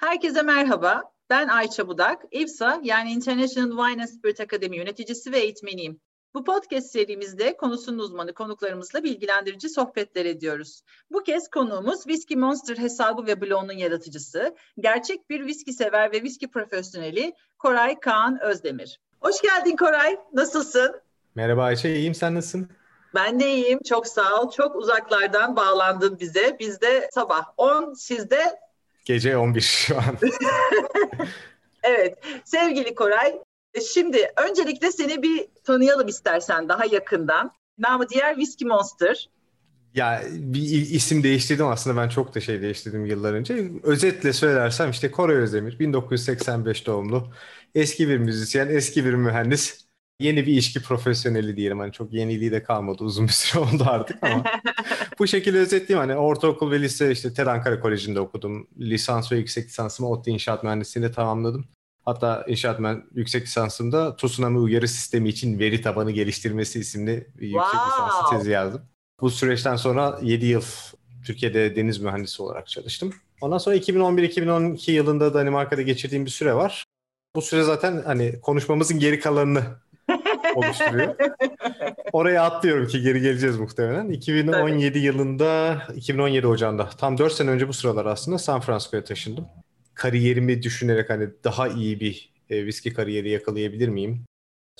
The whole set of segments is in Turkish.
Herkese merhaba. Ben Ayça Budak, IFSA yani International Wine and Spirit Academy yöneticisi ve eğitmeniyim. Bu podcast serimizde konusunun uzmanı konuklarımızla bilgilendirici sohbetler ediyoruz. Bu kez konuğumuz Whiskey Monster hesabı ve blogunun yaratıcısı, gerçek bir viski sever ve viski profesyoneli Koray Kaan Özdemir. Hoş geldin Koray, nasılsın? Merhaba Ayça, iyiyim. Sen nasılsın? Ben de iyiyim, çok sağ ol. Çok uzaklardan bağlandın bize. Bizde sabah 10, sizde Gece 11 şu an. evet, sevgili Koray, şimdi öncelikle seni bir tanıyalım istersen daha yakından. Namı diğer Whiskey Monster. Ya bir isim değiştirdim aslında ben çok da şey değiştirdim yıllar önce. Özetle söylersem işte Koray Özdemir 1985 doğumlu. Eski bir müzisyen, eski bir mühendis yeni bir ilişki profesyoneli diyelim. Hani çok yeniliği de kalmadı uzun bir süre oldu artık ama bu şekilde özetleyeyim. Hani ortaokul ve lise işte TED Ankara Koleji'nde okudum. Lisans ve yüksek lisansımı ODTÜ İnşaat Mühendisliği'nde tamamladım. Hatta inşaat mühend- yüksek lisansımda tsunami uyarı sistemi için veri tabanı geliştirmesi isimli bir yüksek wow. lisans tezi yazdım. Bu süreçten sonra 7 yıl Türkiye'de deniz mühendisi olarak çalıştım. Ondan sonra 2011-2012 yılında Danimarka'da geçirdiğim bir süre var. Bu süre zaten hani konuşmamızın geri kalanını oluşturuyor. Oraya atlıyorum ki geri geleceğiz muhtemelen. 2017 Tabii. yılında, 2017 Ocağı'nda tam 4 sene önce bu sıralar aslında San Francisco'ya taşındım. Kariyerimi düşünerek hani daha iyi bir e, viski kariyeri yakalayabilir miyim?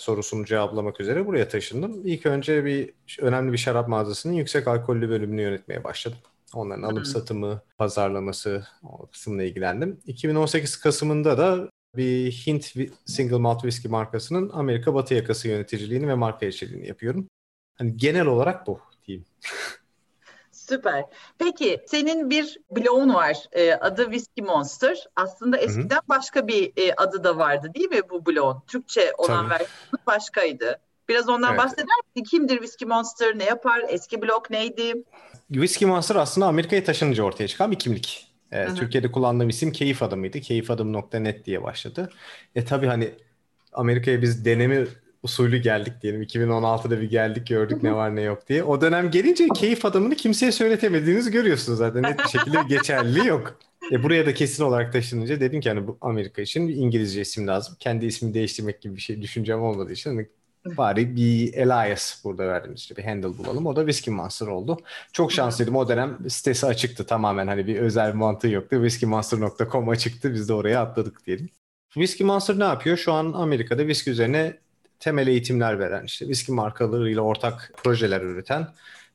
sorusunu cevaplamak üzere buraya taşındım. İlk önce bir önemli bir şarap mağazasının yüksek alkollü bölümünü yönetmeye başladım. Onların alım satımı, pazarlaması o kısımla ilgilendim. 2018 Kasım'ında da bir Hint Single Malt Whisky markasının Amerika Batı yakası yöneticiliğini ve marka elçiliğini yapıyorum. Hani genel olarak bu diyeyim. Süper. Peki senin bir blogun var. E, adı Whiskey Monster. Aslında eskiden Hı-hı. başka bir e, adı da vardı değil mi bu blogun? Türkçe olan versiyonu başkaydı. Biraz ondan evet. bahseder misin? Kimdir Whiskey Monster? Ne yapar? Eski blog neydi? Whiskey Monster aslında Amerika'ya taşınınca ortaya çıkan bir kimlik. E, Türkiye'de kullandığım isim Keyif Adım'ıydı. Keyifadım.net diye başladı. E tabi hani Amerika'ya biz deneme usulü geldik diyelim. 2016'da bir geldik gördük ne var ne yok diye. O dönem gelince keyif adamını kimseye söyletemediğinizi görüyorsunuz zaten. Net bir şekilde geçerli yok. E buraya da kesin olarak taşınınca dedim ki hani bu Amerika için bir İngilizce isim lazım. Kendi ismimi değiştirmek gibi bir şey düşüncem olmadığı için hani bari bir alias burada verdiğimiz işte bir handle bulalım. O da Whiskey Monster oldu. Çok şanslıydım. O dönem sitesi açıktı tamamen. Hani bir özel mantığı yoktu. Whiskeymonster.com açıktı. Biz de oraya atladık diyelim. Whiskey Monster ne yapıyor? Şu an Amerika'da whisky üzerine temel eğitimler veren, işte whisky markalarıyla ortak projeler üreten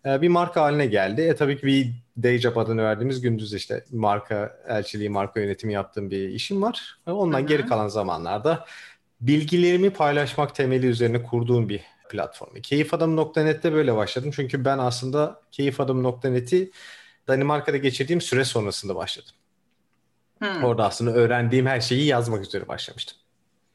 e, bir marka haline geldi. E tabii ki bir day job adını verdiğimiz gündüz işte marka elçiliği, marka yönetimi yaptığım bir işim var. Ondan Hı-hı. geri kalan zamanlarda bilgilerimi paylaşmak temeli üzerine kurduğum bir platform. Keyifadam.net'te böyle başladım. Çünkü ben aslında keyifadam.net'i Danimarka'da geçirdiğim süre sonrasında başladım. Hmm. Orada aslında öğrendiğim her şeyi yazmak üzere başlamıştım.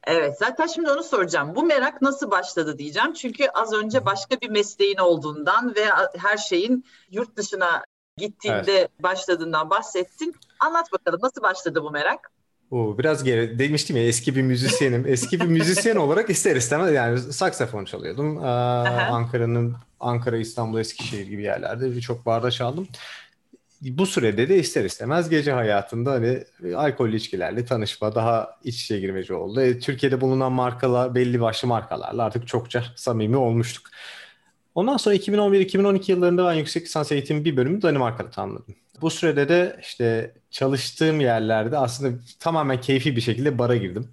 Evet zaten şimdi onu soracağım. Bu merak nasıl başladı diyeceğim. Çünkü az önce başka bir mesleğin olduğundan ve her şeyin yurt dışına gittiğinde evet. başladığından bahsettin. Anlat bakalım nasıl başladı bu merak? Oo, biraz geri demiştim ya eski bir müzisyenim. Eski bir müzisyen olarak ister istemez yani saksafon çalıyordum. Ee, Ankara'nın Ankara, İstanbul, Eskişehir gibi yerlerde birçok barda çaldım. Bu sürede de ister istemez gece hayatında hani alkollü içkilerle tanışma, daha iç içe girmeci oldu. E, Türkiye'de bulunan markalar, belli başlı markalarla artık çokça samimi olmuştuk. Ondan sonra 2011-2012 yıllarında ben yüksek lisans eğitimi bir bölümü Danimarka'da tamamladım. Bu sürede de işte çalıştığım yerlerde aslında tamamen keyfi bir şekilde bara girdim.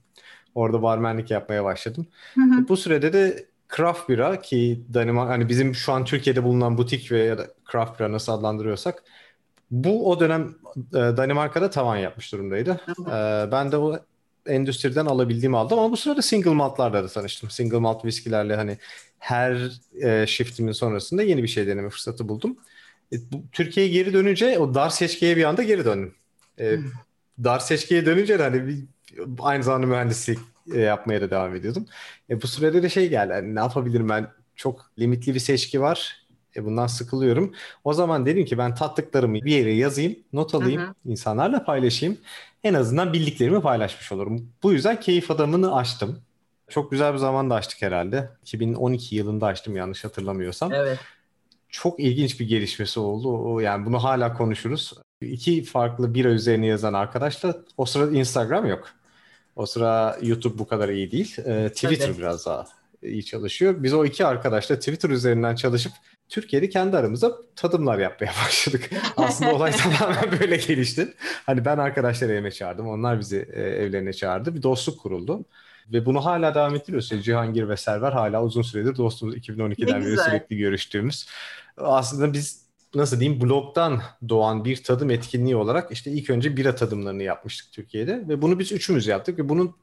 Orada barmenlik yapmaya başladım. Hı hı. Bu sürede de craft bira ki Danimarka hani bizim şu an Türkiye'de bulunan butik ve ya da craft bira nasıl adlandırıyorsak bu o dönem e, Danimarka'da tavan yapmış durumdaydı. E, ben de o endüstriden alabildiğimi aldım ama bu sırada single maltlarla da tanıştım. Single malt viskilerle hani her e, shiftimin sonrasında yeni bir şey deneme fırsatı buldum. E, Türkiye'ye geri dönünce o dar seçkiye bir anda geri döndüm. E, hmm. dar seçkiye dönünce de hani bir, aynı zamanda mühendislik e, yapmaya da devam ediyordum. E, bu sürede de şey geldi. Hani ne yapabilirim ben? Çok limitli bir seçki var. E, bundan sıkılıyorum. O zaman dedim ki ben tattıklarımı bir yere yazayım, not alayım, hı. insanlarla paylaşayım. En azından bildiklerimi paylaşmış olurum. Bu yüzden keyif adamını açtım. Çok güzel bir zamanda açtık herhalde. 2012 yılında açtım yanlış hatırlamıyorsam. Evet. Çok ilginç bir gelişmesi oldu. O, yani bunu hala konuşuruz. İki farklı bira üzerine yazan arkadaşla o sırada Instagram yok. O sıra YouTube bu kadar iyi değil. Ee, Twitter evet. biraz daha iyi çalışıyor. Biz o iki arkadaşla Twitter üzerinden çalışıp Türkiye'de kendi aramızda tadımlar yapmaya başladık. Aslında olay tamamen böyle gelişti. Hani ben arkadaşları evime çağırdım. Onlar bizi e, evlerine çağırdı. Bir dostluk kuruldu. Ve bunu hala devam ettiriyoruz. Cihangir ve Server hala uzun süredir dostumuz 2012'den beri sürekli görüştüğümüz. Aslında biz nasıl diyeyim blogdan doğan bir tadım etkinliği olarak işte ilk önce bira tadımlarını yapmıştık Türkiye'de ve bunu biz üçümüz yaptık ve bunun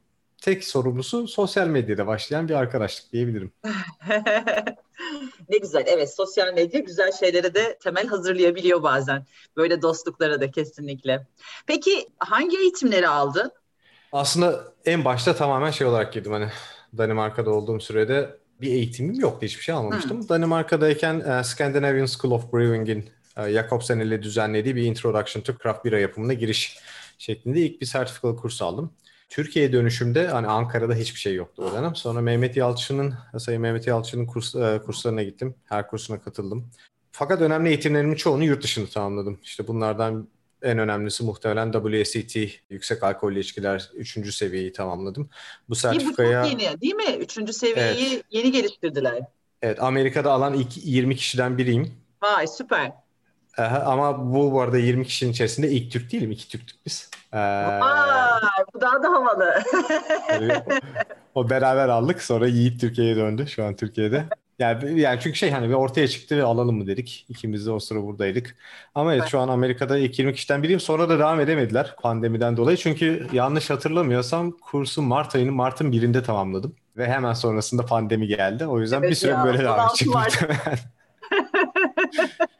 tek sorumlusu sosyal medyada başlayan bir arkadaşlık diyebilirim. ne güzel. Evet sosyal medya güzel şeylere de temel hazırlayabiliyor bazen. Böyle dostluklara da kesinlikle. Peki hangi eğitimleri aldın? Aslında en başta tamamen şey olarak girdim hani Danimarka'da olduğum sürede bir eğitimim yoktu. Hiçbir şey almamıştım. Hmm. Danimarka'dayken uh, Scandinavian School of Brewing'in uh, Jacobsen ile düzenlediği bir Introduction to Craft Beer yapımına giriş şeklinde ilk bir sertifikalı kurs aldım. Türkiye dönüşümde hani Ankara'da hiçbir şey yoktu o dönem. Sonra Mehmet Yalçın'ın, Sayın Mehmet Yalçın'ın kurs, e, kurslarına gittim. Her kursuna katıldım. Fakat önemli eğitimlerimin çoğunu yurt dışında tamamladım. İşte bunlardan en önemlisi muhtemelen WSET, yüksek alkollü içkiler 3. seviyeyi tamamladım. Bu sertifikaya... Bu çok yeni değil mi? 3. seviyeyi evet. yeni geliştirdiler. Evet, Amerika'da alan ilk 20 kişiden biriyim. Vay süper. Aha, ama bu bu arada 20 kişinin içerisinde ilk Türk değilim. iki Türktük biz. Ee, Aa, daha da havalı. o beraber aldık. Sonra Yiğit Türkiye'ye döndü. Şu an Türkiye'de. Yani, yani çünkü şey hani bir ortaya çıktı ve alalım mı dedik. İkimiz de o sıra buradaydık. Ama evet, şu an Amerika'da ilk 20 kişiden biriyim. Sonra da devam edemediler pandemiden dolayı. Çünkü yanlış hatırlamıyorsam kursu Mart ayının Mart'ın birinde tamamladım. Ve hemen sonrasında pandemi geldi. O yüzden evet bir süre ya, böyle devam edecek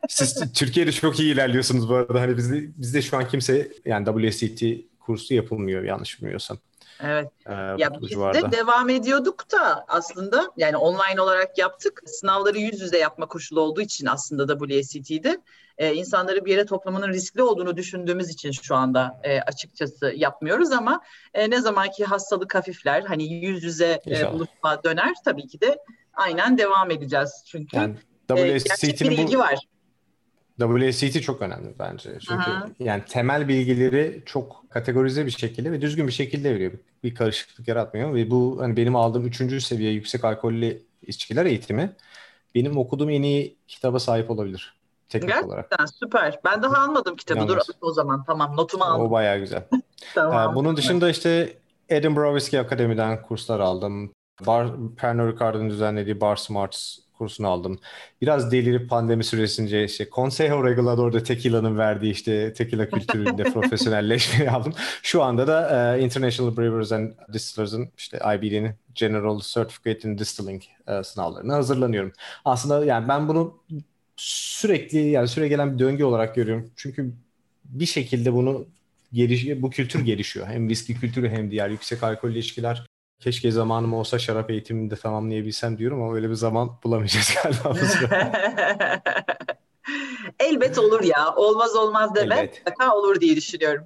Siz Türkiye'de çok iyi ilerliyorsunuz bu arada. Hani bizde, bizde şu an kimse yani WSET kursu yapılmıyor yanlış bilmiyorsam. Evet. Ee, ya biz de devam ediyorduk da aslında yani online olarak yaptık. Sınavları yüz yüze yapma koşulu olduğu için aslında WSET'de e, insanları bir yere toplamanın riskli olduğunu düşündüğümüz için şu anda e, açıkçası yapmıyoruz ama e, ne zamanki hastalık hafifler hani yüz yüze e, buluşma döner tabii ki de aynen devam edeceğiz çünkü. Yani e, bilgi bu... var. WSET çok önemli bence. Çünkü Aha. yani temel bilgileri çok kategorize bir şekilde ve düzgün bir şekilde veriyor. Bir karışıklık yaratmıyor ve bu hani benim aldığım üçüncü seviye yüksek alkollü içkiler eğitimi benim okuduğum en iyi kitaba sahip olabilir. Teknik Gerçekten olarak. süper. Ben daha almadım kitabı. Yalnız. Dur o zaman. Tamam notumu aldım. O bayağı güzel. tamam. Ee, bunun dışında işte Edinburgh Whiskey Akademi'den kurslar aldım. Bar, Pernod Ricard'ın düzenlediği Bar Smarts kursunu aldım. Biraz delirip pandemi süresince işte Consejo Regulador de Tequila'nın verdiği işte tequila kültüründe profesyonelleşmeyi aldım. Şu anda da uh, International Brewers and Distillers'ın işte IBD'nin General Certificate in Distilling uh, sınavlarına hazırlanıyorum. Aslında yani ben bunu sürekli yani süre gelen bir döngü olarak görüyorum. Çünkü bir şekilde bunu geliş, bu kültür gelişiyor. Hem viski kültürü hem diğer yüksek alkollü ilişkiler Keşke zamanım olsa şarap eğitimini de tamamlayabilsem diyorum ama öyle bir zaman bulamayacağız galiba. Elbet olur ya. Olmaz olmaz deme. Evet. Mutlaka olur diye düşünüyorum.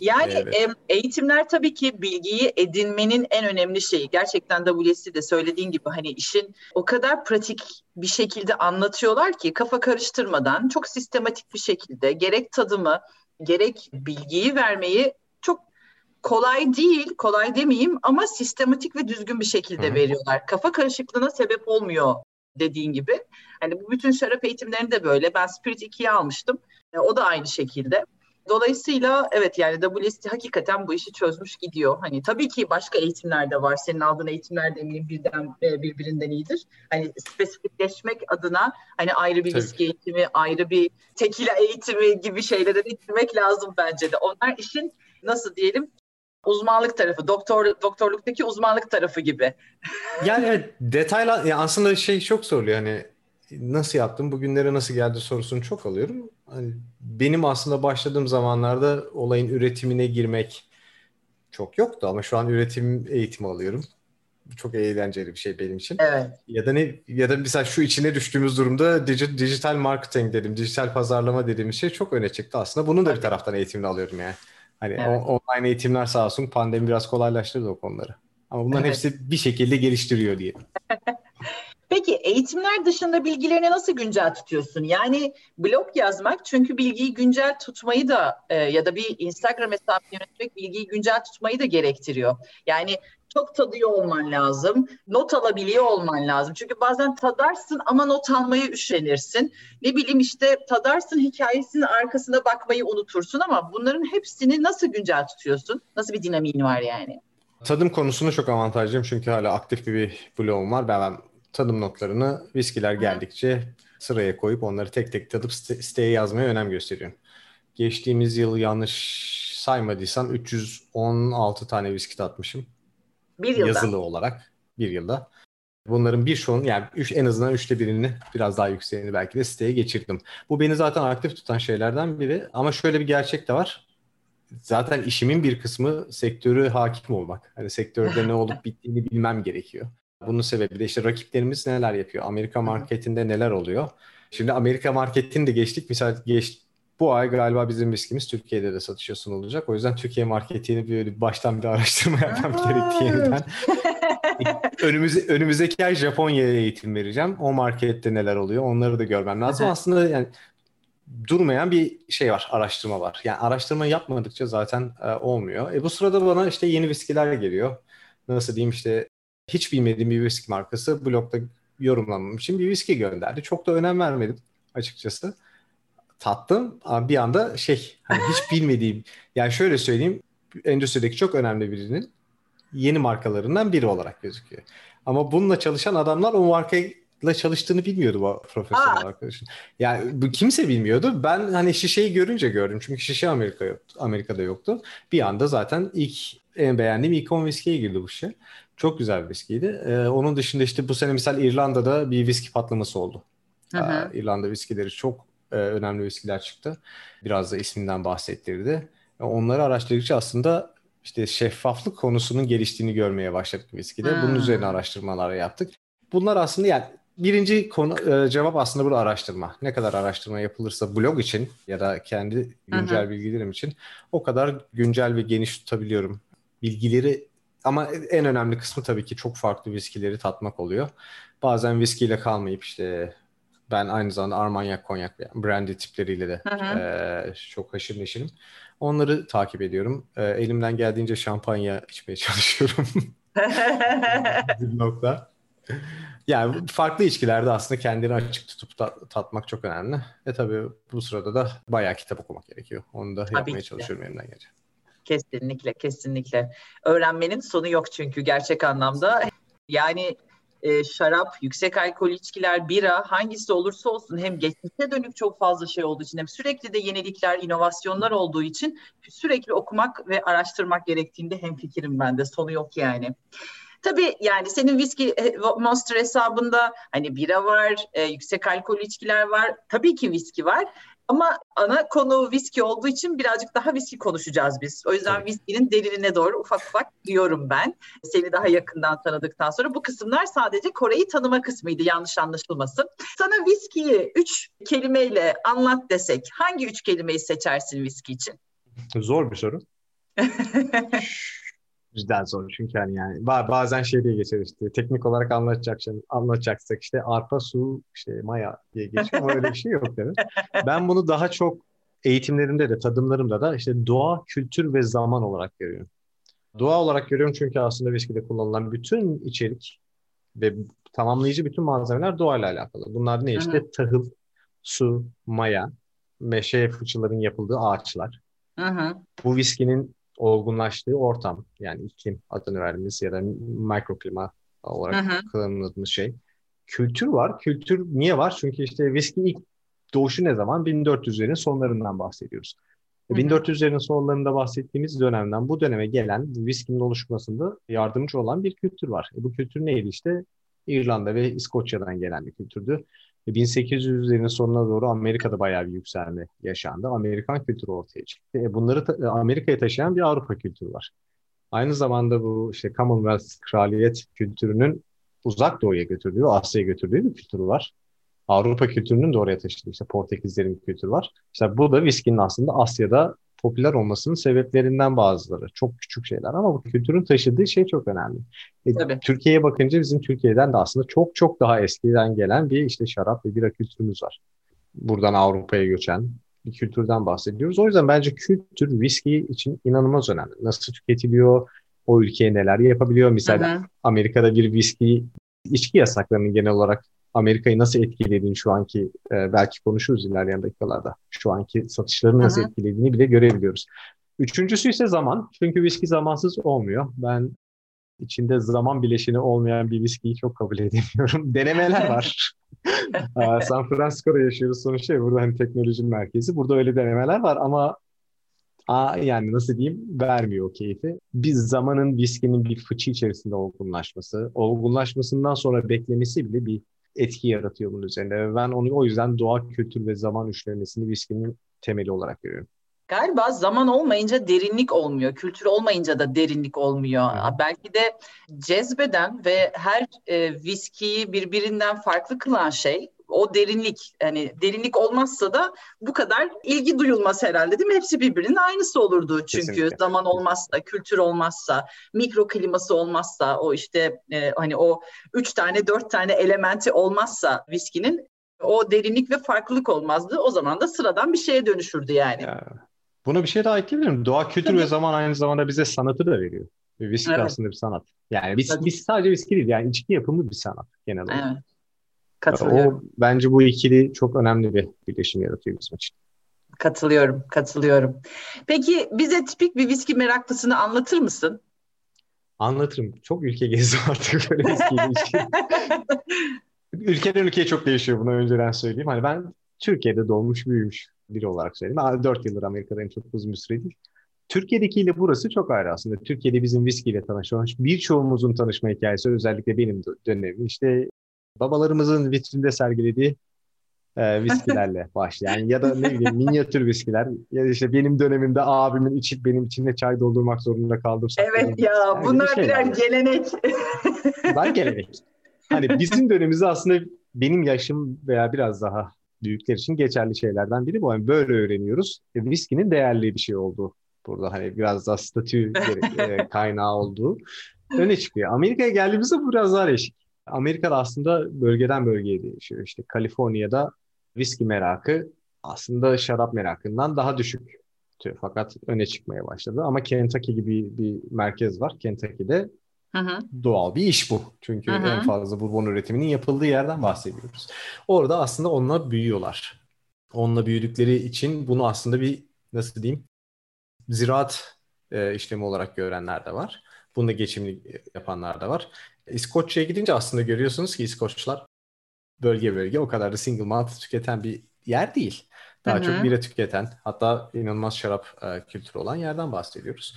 Yani evet. eğitimler tabii ki bilgiyi edinmenin en önemli şeyi. Gerçekten WS'i de söylediğin gibi hani işin o kadar pratik bir şekilde anlatıyorlar ki kafa karıştırmadan çok sistematik bir şekilde gerek tadımı gerek bilgiyi vermeyi kolay değil, kolay demeyeyim ama sistematik ve düzgün bir şekilde Hı. veriyorlar. Kafa karışıklığına sebep olmuyor dediğin gibi. Hani bu bütün şarap eğitimlerini de böyle. Ben Spirit 2'yi almıştım. E, o da aynı şekilde. Dolayısıyla evet yani WST hakikaten bu işi çözmüş gidiyor. Hani tabii ki başka eğitimler de var. Senin aldığın eğitimler de eminim birden e, birbirinden iyidir. Hani spesifikleşmek adına hani ayrı bir viski eğitimi, ayrı bir tekila eğitimi gibi şeylere de gitmek lazım bence de. Onlar işin nasıl diyelim uzmanlık tarafı, doktor doktorluktaki uzmanlık tarafı gibi. yani evet detaylar yani aslında şey çok soruluyor hani nasıl yaptım bugünlere nasıl geldi sorusunu çok alıyorum. Hani benim aslında başladığım zamanlarda olayın üretimine girmek çok yoktu ama şu an üretim eğitimi alıyorum. Çok eğlenceli bir şey benim için. Evet. Ya da ne ya da mesela şu içine düştüğümüz durumda dijital marketing dedim, dijital pazarlama dediğimiz şey çok öne çıktı aslında. Bunun da bir taraftan eğitimini alıyorum yani. Hani evet. online eğitimler sağ olsun pandemi biraz kolaylaştırdı o konuları. Ama bunların evet. hepsi bir şekilde geliştiriyor diye. Peki eğitimler dışında bilgilerini nasıl güncel tutuyorsun? Yani blog yazmak çünkü bilgiyi güncel tutmayı da e, ya da bir Instagram hesabı yönetmek bilgiyi güncel tutmayı da gerektiriyor. Yani çok tadıyor olman lazım. Not alabiliyor olman lazım. Çünkü bazen tadarsın ama not almaya üşenirsin. Ne bileyim işte tadarsın hikayesinin arkasına bakmayı unutursun ama bunların hepsini nasıl güncel tutuyorsun? Nasıl bir dinamiğin var yani? Tadım konusunda çok avantajlıyım çünkü hala aktif bir blogum var. Ben, ben tadım notlarını viskiler geldikçe sıraya koyup onları tek tek tadıp siteye yazmaya önem gösteriyorum. Geçtiğimiz yıl yanlış saymadıysam 316 tane viski tatmışım. Bir yılda. Yazılı olarak bir yılda. Bunların bir çoğunu yani üç, en azından üçte birini biraz daha yükseğini belki de siteye geçirdim. Bu beni zaten aktif tutan şeylerden biri. Ama şöyle bir gerçek de var. Zaten işimin bir kısmı sektörü hakim olmak. Hani sektörde ne olup bittiğini bilmem gerekiyor. Bunun sebebi de işte rakiplerimiz neler yapıyor? Amerika marketinde neler oluyor? Şimdi Amerika marketini de geçtik. Misal geç, bu ay galiba bizim viskimiz Türkiye'de de satışa sunulacak. O yüzden Türkiye marketini böyle baştan bir araştırma yapmam gerekti yeniden. Önümüze, önümüzdeki ay Japonya'ya eğitim vereceğim. O markette neler oluyor onları da görmem lazım. Aslında yani durmayan bir şey var, araştırma var. Yani araştırma yapmadıkça zaten e, olmuyor. E bu sırada bana işte yeni viskiler geliyor. Nasıl diyeyim işte hiç bilmediğim bir viski markası blogda yorumlamam için bir viski gönderdi. Çok da önem vermedim açıkçası. Tattım ama bir anda şey hani hiç bilmediğim yani şöyle söyleyeyim endüstrideki çok önemli birinin yeni markalarından biri olarak gözüküyor. Ama bununla çalışan adamlar o markayla çalıştığını bilmiyordu bu profesyonel Aa. arkadaşın. Yani bu kimse bilmiyordu. Ben hani şişeyi görünce gördüm. Çünkü şişe Amerika yoktu, Amerika'da yoktu. Bir anda zaten ilk en beğendiğim ilk 10 viskiye girdi bu şey. Çok güzel bir viskiydi. Ee, onun dışında işte bu sene misal İrlanda'da bir viski patlaması oldu. Hı hı. Ee, İrlanda viskileri çok e, önemli viskiler çıktı. Biraz da isminden bahsettirdi. Onları araştırdıkça aslında işte şeffaflık konusunun geliştiğini görmeye başladık viskide. Hmm. Bunun üzerine araştırmalar yaptık. Bunlar aslında yani birinci konu e, cevap aslında burada araştırma. Ne kadar araştırma yapılırsa blog için ya da kendi güncel Hı-hı. bilgilerim için o kadar güncel ve geniş tutabiliyorum. Bilgileri ama en önemli kısmı tabii ki çok farklı viskileri tatmak oluyor. Bazen viskiyle kalmayıp işte ben aynı zamanda Armagnac konyak brandy tipleriyle de e, çok haşır neşirim. Onları takip ediyorum. E, elimden geldiğince şampanya içmeye çalışıyorum. nokta. Yani farklı içkilerde aslında kendini açık tutup da, tatmak çok önemli. E tabii bu sırada da bayağı kitap okumak gerekiyor. Onu da yapmaya tabii çalışıyorum elimden gelince. Kesinlikle, kesinlikle. Öğrenmenin sonu yok çünkü gerçek anlamda. Yani e, şarap, yüksek alkol içkiler, bira hangisi olursa olsun hem geçmişe dönük çok fazla şey olduğu için hem sürekli de yenilikler, inovasyonlar olduğu için sürekli okumak ve araştırmak gerektiğinde hem fikrim bende sonu yok yani. Tabii yani senin viski e, Monster hesabında hani bira var, e, yüksek alkol içkiler var. Tabii ki viski var ama ana konu viski olduğu için birazcık daha viski konuşacağız biz. O yüzden evet. viskinin derinine doğru ufak ufak diyorum ben. Seni daha yakından tanıdıktan sonra bu kısımlar sadece Kore'yi tanıma kısmıydı yanlış anlaşılmasın. Sana viskiyi üç kelimeyle anlat desek hangi üç kelimeyi seçersin viski için? Zor bir soru. cidden zor çünkü hani yani bazen şey diye geçer işte teknik olarak anlatacak şey, anlatacaksak işte arpa su işte maya diye geçiyor ama öyle bir şey yok değil Ben bunu daha çok eğitimlerimde de tadımlarımda da işte doğa, kültür ve zaman olarak görüyorum. Doğa olarak görüyorum çünkü aslında viskide kullanılan bütün içerik ve tamamlayıcı bütün malzemeler doğayla alakalı. Bunlar ne işte? Tahıl, su, maya, meşe fıçıların yapıldığı ağaçlar. Hı hı. Bu viskinin olgunlaştığı ortam yani iklim adını verdiğimiz ya da mikroklima olarak kullanıldığımız şey. Kültür var. Kültür niye var? Çünkü işte viski ilk doğuşu ne zaman? 1400'lerin sonlarından bahsediyoruz. Hı hı. 1400'lerin sonlarında bahsettiğimiz dönemden bu döneme gelen viskinin oluşmasında yardımcı olan bir kültür var. E bu kültür neydi işte? İrlanda ve İskoçya'dan gelen bir kültürdü. 1800'lerin e, sonuna doğru Amerika'da bayağı bir yükselme yaşandı. Amerikan kültürü ortaya çıktı. E bunları ta- e, Amerika'ya taşıyan bir Avrupa kültürü var. Aynı zamanda bu işte Commonwealth kraliyet kültürünün uzak doğuya götürdüğü, Asya'ya götürdüğü bir kültürü var. Avrupa kültürünün de oraya taşıdığı işte Portekizlerin kültürü var. İşte bu da viskinin aslında Asya'da popüler olmasının sebeplerinden bazıları. Çok küçük şeyler ama bu kültürün taşıdığı şey çok önemli. E, Türkiye'ye bakınca bizim Türkiye'den de aslında çok çok daha eskiden gelen bir işte şarap ve bira kültürümüz var. Buradan Avrupa'ya göçen bir kültürden bahsediyoruz. O yüzden bence kültür viski için inanılmaz önemli. Nasıl tüketiliyor, o ülkeye neler yapabiliyor. Mesela Hı-hı. Amerika'da bir viski içki yasaklarının genel olarak Amerika'yı nasıl etkilediğini şu anki e, belki konuşuruz ilerleyen dakikalarda. Şu anki satışları nasıl etkilediğini bile görebiliyoruz. Üçüncüsü ise zaman. Çünkü viski zamansız olmuyor. Ben içinde zaman bileşini olmayan bir viskiyi çok kabul edemiyorum. Denemeler var. San Francisco'da yaşıyoruz sonuçta. Burada hani teknoloji merkezi. Burada öyle denemeler var ama a, yani nasıl diyeyim vermiyor o keyfi. Biz zamanın viskinin bir fıçı içerisinde olgunlaşması, olgunlaşmasından sonra beklemesi bile bir etki yaratıyor bunun üzerinde. Ben onu o yüzden doğa, kültür ve zaman üçlemesini viskinin temeli olarak görüyorum. Galiba zaman olmayınca derinlik olmuyor. Kültür olmayınca da derinlik olmuyor. Hı. Belki de cezbeden ve her e, viskiyi birbirinden farklı kılan şey o derinlik hani derinlik olmazsa da bu kadar ilgi duyulmaz herhalde değil mi? Hepsi birbirinin aynısı olurdu çünkü Kesinlikle. zaman olmazsa, kültür olmazsa, mikro kliması olmazsa, o işte e, hani o üç tane dört tane elementi olmazsa viskinin o derinlik ve farklılık olmazdı. O zaman da sıradan bir şeye dönüşürdü yani. Ya, buna bir şey daha ekleyebilirim. Doğa, kültür ve zaman aynı zamanda bize sanatı da veriyor. Viski evet. aslında bir sanat. Yani biz, biz sadece viski değil yani içki yapımı bir sanat genel olarak. Evet. Katılıyorum. O bence bu ikili çok önemli bir birleşim yaratıyor bizim için. Katılıyorum, katılıyorum. Peki bize tipik bir viski meraklısını anlatır mısın? Anlatırım. Çok ülke gezdim artık böyle viskiyle Ülkeden ülkeye çok değişiyor bunu önceden söyleyeyim. Hani ben Türkiye'de doğmuş büyümüş biri olarak söyleyeyim. 4 yıldır Amerika'dayım çok uzun bir süre değil. Türkiye'dekiyle burası çok ayrı aslında. Türkiye'de bizim viskiyle tanışmış. Birçoğumuzun tanışma hikayesi özellikle benim dönemim. İşte babalarımızın vitrinde sergilediği e, viskilerle başlayan ya da ne bileyim minyatür viskiler ya işte benim dönemimde abimin içip benim içinde çay doldurmak zorunda kaldım. Evet ya yani bunlar birer gelenek. Bunlar gelenek. Hani bizim dönemimizde aslında benim yaşım veya biraz daha büyükler için geçerli şeylerden biri bu. Yani böyle öğreniyoruz. E, viskinin değerli bir şey olduğu burada hani biraz daha statü e, kaynağı olduğu öne çıkıyor. Amerika'ya geldiğimizde bu biraz daha değişik. Amerika'da aslında bölgeden bölgeye değişiyor. İşte Kaliforniya'da viski merakı aslında şarap merakından daha düşük. Fakat öne çıkmaya başladı. Ama Kentucky gibi bir merkez var. Kentucky'de hı. Doğal bir iş bu. Çünkü hı. en fazla bourbon üretiminin yapıldığı yerden bahsediyoruz. Orada aslında onunla büyüyorlar. Onunla büyüdükleri için bunu aslında bir nasıl diyeyim ziraat e, işlemi olarak görenler de var. Bunda geçimli yapanlar da var. İskoçya'ya gidince aslında görüyorsunuz ki İskoçlar bölge bölge o kadar da single malt tüketen bir yer değil. Daha Hı-hı. çok bira tüketen hatta inanılmaz şarap e, kültürü olan yerden bahsediyoruz.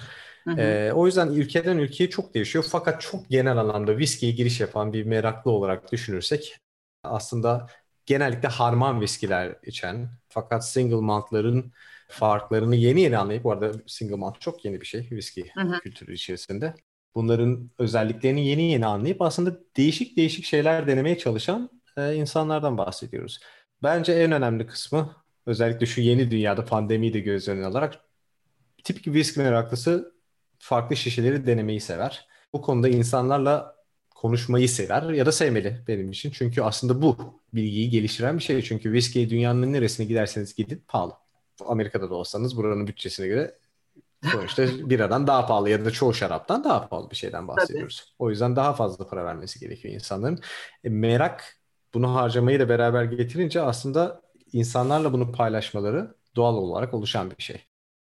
E, o yüzden ülkeden ülkeye çok değişiyor. Fakat çok genel anlamda viskiye giriş yapan bir meraklı olarak düşünürsek aslında genellikle harman viskiler içen fakat single maltların farklarını yeni yeni anlayıp bu arada single malt çok yeni bir şey viski kültürü içerisinde bunların özelliklerini yeni yeni anlayıp aslında değişik değişik şeyler denemeye çalışan e, insanlardan bahsediyoruz. Bence en önemli kısmı özellikle şu yeni dünyada pandemiyi de göz önüne alarak tipik viski meraklısı farklı şişeleri denemeyi sever. Bu konuda insanlarla konuşmayı sever ya da sevmeli benim için. Çünkü aslında bu bilgiyi geliştiren bir şey. Çünkü viski dünyanın neresine giderseniz gidin pahalı. Amerika'da da olsanız buranın bütçesine göre Sonuçta biradan daha pahalı ya da çoğu şaraptan daha pahalı bir şeyden bahsediyoruz. Tabii. O yüzden daha fazla para vermesi gerekiyor insanların. E, merak bunu harcamayı da beraber getirince aslında insanlarla bunu paylaşmaları doğal olarak oluşan bir şey.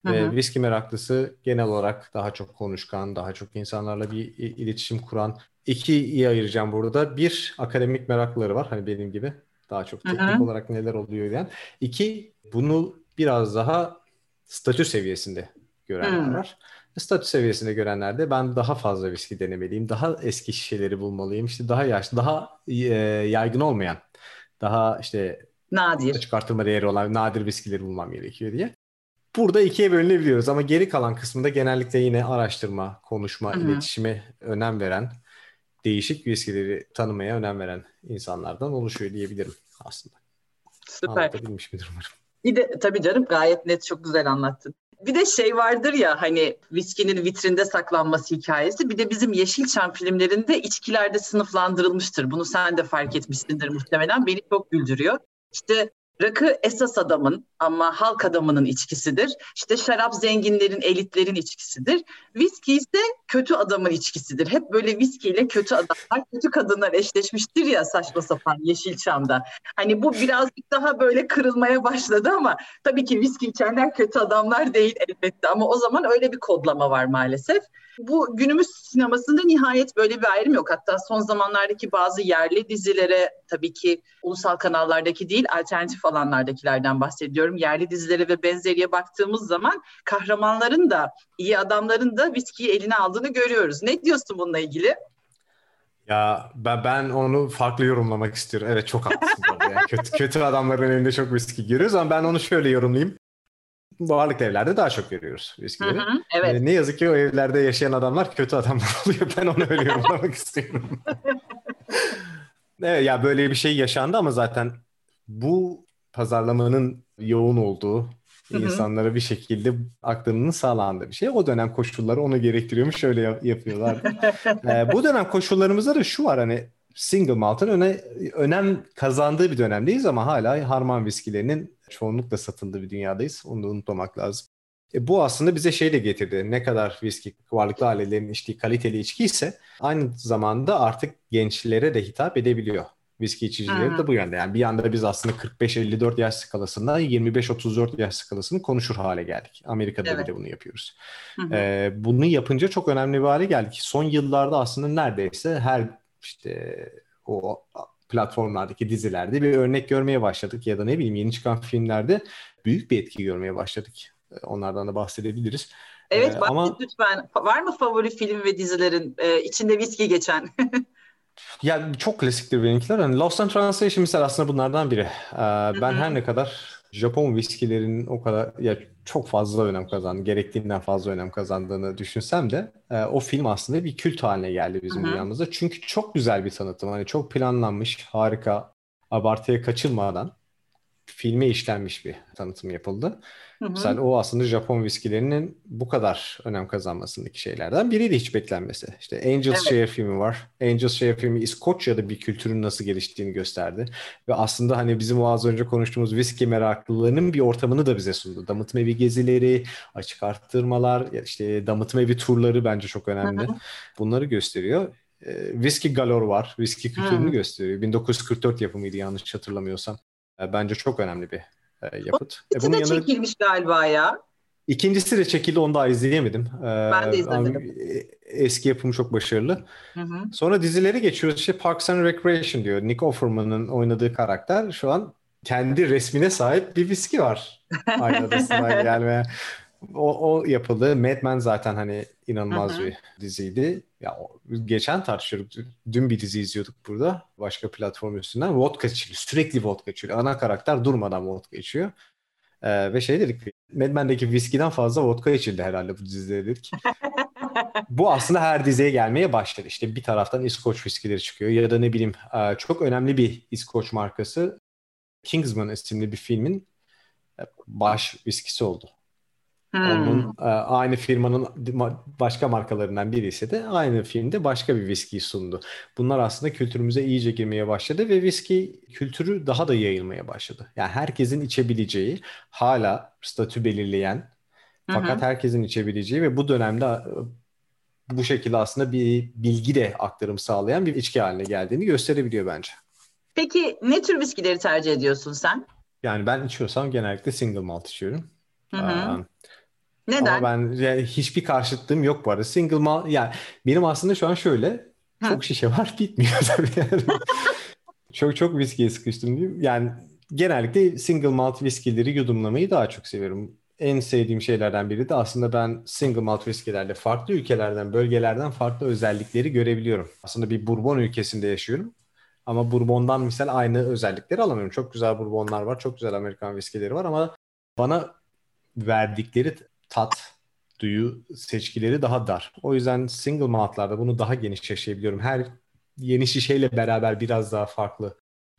Hı hı. Ve viski meraklısı genel olarak daha çok konuşkan, daha çok insanlarla bir iletişim kuran. İki iyi ayıracağım burada. Bir, akademik meraklıları var. Hani benim gibi. Daha çok teknik hı hı. olarak neler oluyor diyen. İki, bunu biraz daha statü seviyesinde görenler hmm. var. Statü seviyesinde görenler de ben daha fazla viski denemeliyim, daha eski şişeleri bulmalıyım, işte daha yaşlı, daha e, yaygın olmayan, daha işte nadir çıkartılma değeri olan nadir viskileri bulmam gerekiyor diye. Burada ikiye bölünebiliyoruz ama geri kalan kısmında genellikle yine araştırma, konuşma, Hı-hı. iletişime önem veren, değişik viskileri tanımaya önem veren insanlardan oluşuyor diyebilirim aslında. Süper. Anlatabilmiş midir umarım. Bir de tabii canım gayet net çok güzel anlattın Bir de şey vardır ya hani viskinin vitrinde saklanması hikayesi. Bir de bizim Yeşilçam filmlerinde içkilerde sınıflandırılmıştır. Bunu sen de fark etmişsindir muhtemelen. Beni çok güldürüyor. İşte Rakı esas adamın ama halk adamının içkisidir. İşte şarap zenginlerin, elitlerin içkisidir. Viski ise kötü adamın içkisidir. Hep böyle viskiyle kötü adamlar, kötü kadınlar eşleşmiştir ya saçma sapan Yeşilçam'da. Hani bu birazcık daha böyle kırılmaya başladı ama tabii ki viski içenler kötü adamlar değil elbette. Ama o zaman öyle bir kodlama var maalesef. Bu günümüz sinemasında nihayet böyle bir ayrım yok. Hatta son zamanlardaki bazı yerli dizilere tabii ki ulusal kanallardaki değil alternatif alanlardakilerden bahsediyorum. Yerli dizilere ve benzeriye baktığımız zaman kahramanların da iyi adamların da viskiyi eline aldığını görüyoruz. Ne diyorsun bununla ilgili? Ya ben, ben onu farklı yorumlamak istiyorum. Evet çok haklısın. yani kötü, kötü adamların elinde çok viski görüyoruz ama ben onu şöyle yorumlayayım varlıklı evlerde daha çok görüyoruz viskileri. Hı hı, evet. Ee, ne yazık ki o evlerde yaşayan adamlar kötü adamlar oluyor. Ben onu öyle yorumlamak istiyorum. evet, ya böyle bir şey yaşandı ama zaten bu pazarlamanın yoğun olduğu Hı-hı. insanlara bir şekilde aktarımının sağlandığı bir şey. O dönem koşulları onu gerektiriyormuş. Şöyle yapıyorlar. ee, bu dönem koşullarımızda da şu var hani single malt'ın öne, önem kazandığı bir dönemdeyiz ama hala harman viskilerinin çoğunlukla satıldığı bir dünyadayız. Onu da unutmamak lazım. E, bu aslında bize şey de getirdi. Ne kadar viski varlıklı ailelerin içtiği kaliteli içki ise aynı zamanda artık gençlere de hitap edebiliyor. Viski içicileri de bu yönde. Yani bir anda biz aslında 45-54 yaş skalasında 25-34 yaş skalasını konuşur hale geldik. Amerika'da evet. bile bunu yapıyoruz. Ee, bunu yapınca çok önemli bir hale geldik. Son yıllarda aslında neredeyse her işte o platformlardaki dizilerde bir örnek görmeye başladık ya da ne bileyim yeni çıkan filmlerde büyük bir etki görmeye başladık. Ee, onlardan da bahsedebiliriz. Evet, ee, ama lütfen. Var mı favori film ve dizilerin e, içinde viski geçen? ya çok klasiktir benimkiler. Hani Lost in Translation mesela aslında bunlardan biri. Ee, ben her ne kadar Japon viskilerin o kadar ya çok fazla önem kazandı, gerektiğinden fazla önem kazandığını düşünsem de e, o film aslında bir kült haline geldi bizim Hı-hı. dünyamızda. Çünkü çok güzel bir tanıtım. Hani çok planlanmış, harika, abartıya kaçılmadan filme işlenmiş bir tanıtım yapıldı. Hı hı. Mesela o aslında Japon viskilerinin bu kadar önem kazanmasındaki şeylerden biriydi hiç beklenmesi. İşte Angels evet. Share filmi var. Angels Share filmi İskoçya'da bir kültürün nasıl geliştiğini gösterdi. Ve aslında hani bizim o az önce konuştuğumuz viski meraklılarının bir ortamını da bize sundu. Damıtma evi gezileri, açık arttırmalar, işte damıtma evi turları bence çok önemli. Hı hı. Bunları gösteriyor. E, Whiskey Galore var. Viski kültürünü hı. gösteriyor. 1944 yapımıydı yanlış hatırlamıyorsam. E, bence çok önemli bir e, yapıt. O e, bunun de yanı... çekilmiş galiba ya. İkincisi de çekildi onu daha izleyemedim. Ben de izlemedim. Eski yapımı çok başarılı. Hı hı. Sonra dizileri geçiyoruz. İşte Parks and Recreation diyor. Nick Offerman'ın oynadığı karakter şu an kendi resmine sahip bir viski var. Aynı adasına gelmeye. O, o yapıldı. Mad Men zaten hani inanılmaz Hı-hı. bir diziydi. Ya geçen tartışıyorduk. Dün bir dizi izliyorduk burada. Başka platform üstünden. Vodka içiliyor. Sürekli vodka içiliyor. Ana karakter durmadan vodka içiyor. Ee, ve şey dedik. Mad Men'deki viskiden fazla vodka içildi herhalde bu dizide dedik. bu aslında her diziye gelmeye başladı. İşte bir taraftan İskoç viskileri çıkıyor ya da ne bileyim e, çok önemli bir İskoç markası Kingsman isimli bir filmin e, baş viskisi oldu. Hmm. Onun e, aynı firmanın başka markalarından biri ise de aynı filmde başka bir viskiyi sundu. Bunlar aslında kültürümüze iyice girmeye başladı ve viski kültürü daha da yayılmaya başladı. Yani herkesin içebileceği, hala statü belirleyen fakat hı herkesin içebileceği ve bu dönemde e, bu şekilde aslında bir bilgi de aktarım sağlayan bir içki haline geldiğini gösterebiliyor bence. Peki ne tür viskileri tercih ediyorsun sen? Yani ben içiyorsam genellikle single malt içiyorum. Hı hı. Neden? Ama ben yani hiçbir karşıtlığım yok bu arada. Single malt yani benim aslında şu an şöyle ha. çok şişe var bitmiyor tabii yani. çok çok viskiye sıkıştım diyeyim. Yani genellikle single malt viskileri yudumlamayı daha çok seviyorum. En sevdiğim şeylerden biri de aslında ben single malt viskilerde farklı ülkelerden, bölgelerden farklı özellikleri görebiliyorum. Aslında bir bourbon ülkesinde yaşıyorum. Ama bourbondan misal aynı özellikleri alamıyorum. Çok güzel bourbonlar var, çok güzel Amerikan viskileri var ama bana verdikleri tat, duyu seçkileri daha dar. O yüzden single maltlarda bunu daha geniş yaşayabiliyorum. Her yeni şişeyle beraber biraz daha farklı